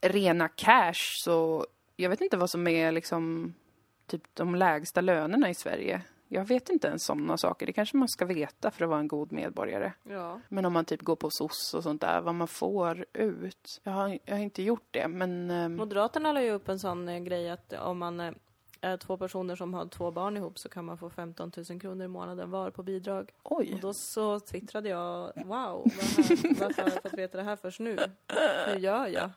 rena cash så, jag vet inte vad som är liksom typ de lägsta lönerna i Sverige. Jag vet inte ens sådana saker. Det kanske man ska veta för att vara en god medborgare. Ja. Men om man typ går på SOS och sånt där, vad man får ut. Jag har, jag har inte gjort det, men... ehm, Moderaterna la ju upp en sån eh, grej att om man eh, är två personer som har två barn ihop så kan man få 15 000 kronor i månaden var på bidrag. oj. Och då så twittrade jag, wow, varför har jag fått veta det här först nu? Hur gör jag?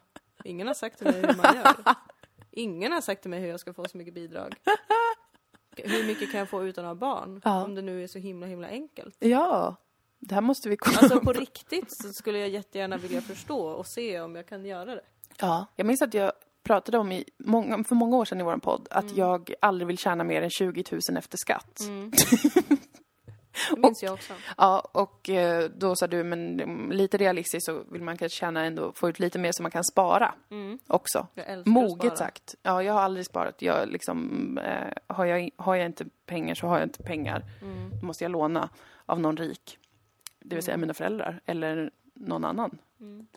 Ingen har sagt till mig hur man gör. Ingen har sagt till mig hur jag ska få så mycket bidrag. Hur mycket kan jag få utan att ha barn? Ja. Om det nu är så himla himla enkelt. Ja, det här måste vi kolla Alltså på riktigt så skulle jag jättegärna vilja förstå och se om jag kan göra det. Ja. Jag minns att jag pratade om i många, för många år sedan i vår podd att jag aldrig vill tjäna mer än 20 000 efter skatt. Det minns jag också. Ja, och eh, då sa du, men mm, lite realistiskt så vill man kanske tjäna ändå, få ut lite mer så man kan spara också. Älskar att Moget spara. sagt. Ja, jag har aldrig sparat. Jag liksom, eh, har, jag, har jag inte pengar så har jag inte pengar. Mm. Då måste jag låna av någon rik. Det vill säga mina föräldrar eller någon annan. Mm.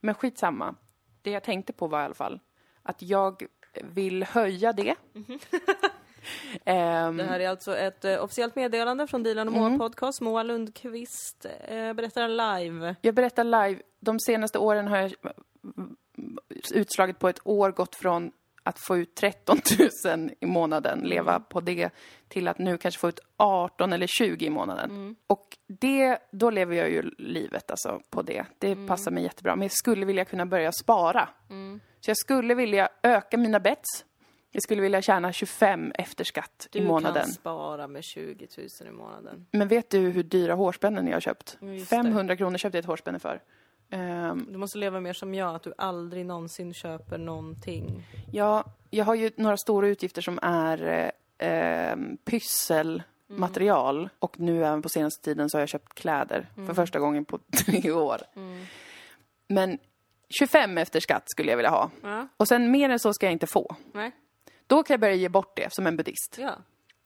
Men skitsamma. Det jag tänkte på var i alla fall att jag vill höja det. Ehm, Det här är alltså ett eh, officiellt meddelande från Dilan och Moa Podcast. Moa Lundqvist eh, berättar live. Jag berättar live. De senaste åren har jag utslaget på ett år gått från att få ut 13 000 i månaden, leva på det, till att nu kanske få ut 18 eller 20 i månaden. Och det, då lever jag ju livet alltså på det. Det passar mig jättebra. Men jag skulle vilja kunna börja spara. Så jag skulle vilja öka mina bets. Jag skulle vilja tjäna 25 efter skatt Du i månaden. kan spara med 20 000 i månaden. Men vet du hur dyra hårspännen jag har köpt? just det. 500 kronor köpte jag ett hårspänne för. Ehm, Du måste leva mer som jag, att du aldrig någonsin köper någonting. Ja, jag har ju några stora utgifter som är eh, eh, pysselmaterial och nu även på senaste tiden så har jag köpt kläder för första gången på tre år. Men 25 efter skatt skulle jag vilja ha. Ja. Och sen mer än så ska jag inte få. Nej. Då kan jag börja ge bort det som en buddhist. Ja.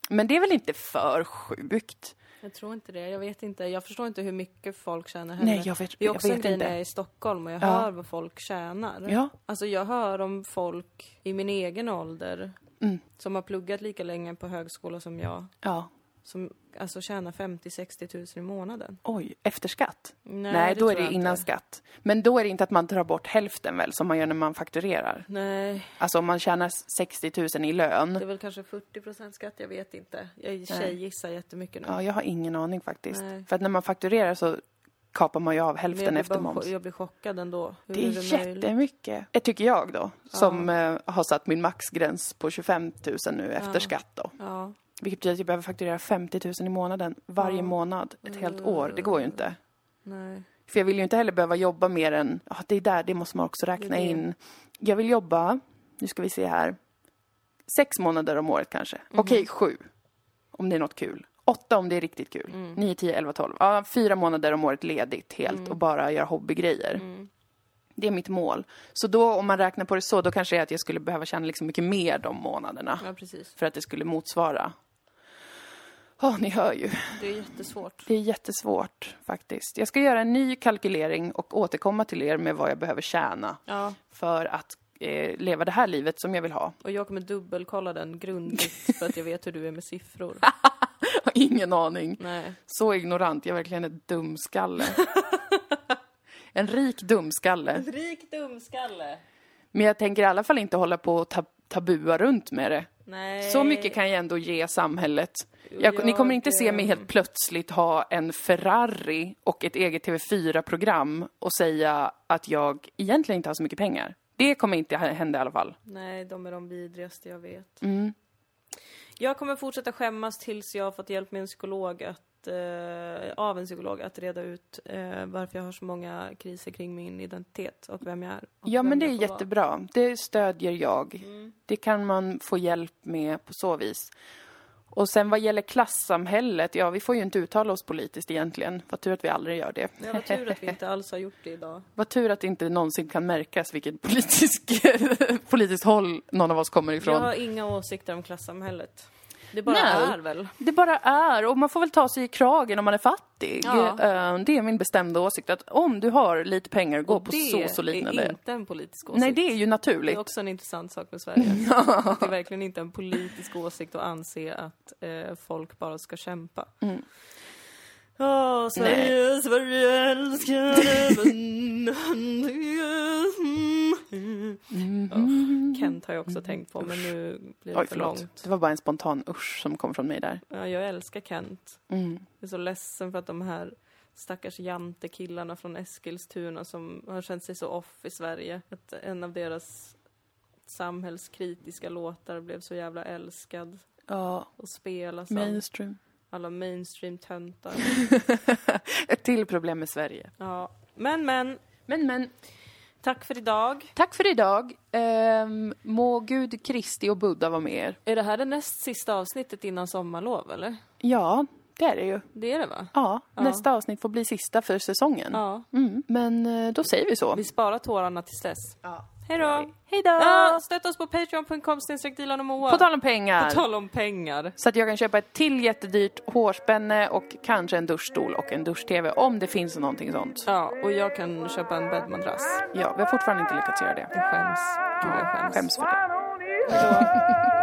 Men det är väl inte för sjukt? Jag tror inte det. Jag vet inte. Jag förstår inte hur mycket folk tjänar heller. Nej, jag vet- Det är jag också vet en grej jag i Stockholm och jag Ja. hör vad folk tjänar. Ja. Alltså jag hör om folk i min egen ålder Mm. som har pluggat lika länge på högskola som jag. Ja. Som alltså tjänar 50-60 tusen i månaden. Oj, efter skatt? Nej, Nej, det då är det innan inte. skatt. Men då är det inte att man tar bort hälften väl, som man gör när man fakturerar? Nej, Alltså om man tjänar 60 000 i lön. det är väl kanske 40% skatt, jag vet inte. Jag tjejgissar jättemycket nu. Ja, jag har ingen aning faktiskt. Nej. För att när man fakturerar så kapar man ju av hälften efter bara moms. Jag blir chockad ändå. Hur Det är möjligt? jättemycket. Det tycker jag då, som eh, har satt min maxgräns på 25 000 nu efter skatt då. Ja. Vilket betyder att jag behöver fakturera 50 000 i månaden varje månad ett helt år. Det går ju inte. Nej. För jag vill ju inte heller behöva jobba mer än, ja det är där, det måste man också räkna det. in. Jag vill jobba, nu ska vi se här, sex månader om året kanske. Mhm. Okej, sju. Om det är något kul. Åtta om det är riktigt kul. Mm. Nio, tio, elva, tolv. Ja, fyra månader om året ledigt helt Mm. och bara göra hobbygrejer. Det är mitt mål. Så då, om man räknar på det så, då kanske det är att jag skulle behöva tjäna liksom mycket mer de månaderna. Ja, precis. För att det skulle motsvara. Ja, ni hör ju. Det är jättesvårt. Det är jättesvårt faktiskt. Jag ska göra en ny kalkylering och återkomma till er med vad jag behöver tjäna Ja, för att eh, leva det här livet som jag vill ha. och jag kommer dubbelkolla den grundligt för att jag vet hur du är med siffror. Ingen aning. Nej. Så ignorant. Jag är verkligen en dumskalle. en rik dumskalle. Rik dumskalle. Men jag tänker i alla fall inte hålla på och tab- tabua runt med det. Nej. Så mycket kan jag ändå ge samhället. Jag, ni Jag, kommer inte se mig helt plötsligt ha en Ferrari och ett eget TV4-program och säga att jag egentligen inte har så mycket pengar. Det kommer inte hända i alla fall. Nej, de är de vidrigaste jag vet. Mm. Jag kommer fortsätta skämmas tills jag har fått hjälp med en psykolog att, eh, av en psykolog att reda ut eh, varför jag har så många kriser kring min identitet och vem jag är. Ja, men det är får vara. jättebra. Det stödjer jag. Mm. Det kan man få hjälp med på så vis. Och sen vad gäller klassamhället, ja vi får ju inte uttala oss politiskt egentligen. Vad tur att vi aldrig gör det. Ja, vad tur att vi inte alls har gjort det idag. Vad tur att det inte någonsin kan märkas vilket politisk, politiskt håll någon av oss kommer ifrån. Jag har inga åsikter om klassamhället. Det bara Nej. är väl. Det bara är, och man får väl ta sig i kragen om man är fattig. Ja. Eh, Det är min bestämda åsikt att om du har lite pengar, gå Och på det sås och liknande. är inte en politisk åsikt. Nej, det är ju Det naturligt. är också en intressant sak med Sverige. Det är verkligen inte en politisk åsikt att anse att eh, folk bara ska kämpa. Mm. Åh, Sverige, Sverige älskar även Kent har jag också tänkt på, men nu blir det Oj, för förlåt. långt. Det var bara en spontan usch som kom från mig där. Ja, jag älskar Kent. Mm. Jag är så ledsen för att de här stackars jantekillarna från Eskilstuna som har känt sig så off i Sverige. Att en av deras samhällskritiska låtar blev så jävla älskad Ja, och spelas mainstream. Alla mainstream-töntar. Ett till problem med Sverige. Ja. Men, men. Men, men. Tack för idag. Tack för idag. Um, må Gud, Kristi och Buddha vara med er. Är det här det näst sista avsnittet innan sommarlov, eller? Ja, det är det ju. Det är det, va? Ja, nästa avsnitt får bli sista för säsongen. Ja. Mm, men eh, då säger vi så. Vi sparar tårarna tills dess. Ja. Hej då! Hej då! Ja, stötta oss på patreon.com Dilan och Moa. På tal om pengar. På tal om pengar. Så att jag kan köpa ett till jättedyrt hårspänne och kanske en duschstol och en dusch-tv om det finns någonting sånt. Ja, och jag kan köpa en bäddmadrass. Ja, vi har fortfarande inte lyckats göra det. Jag skäms. Gud, jag skäms. Skäms för det.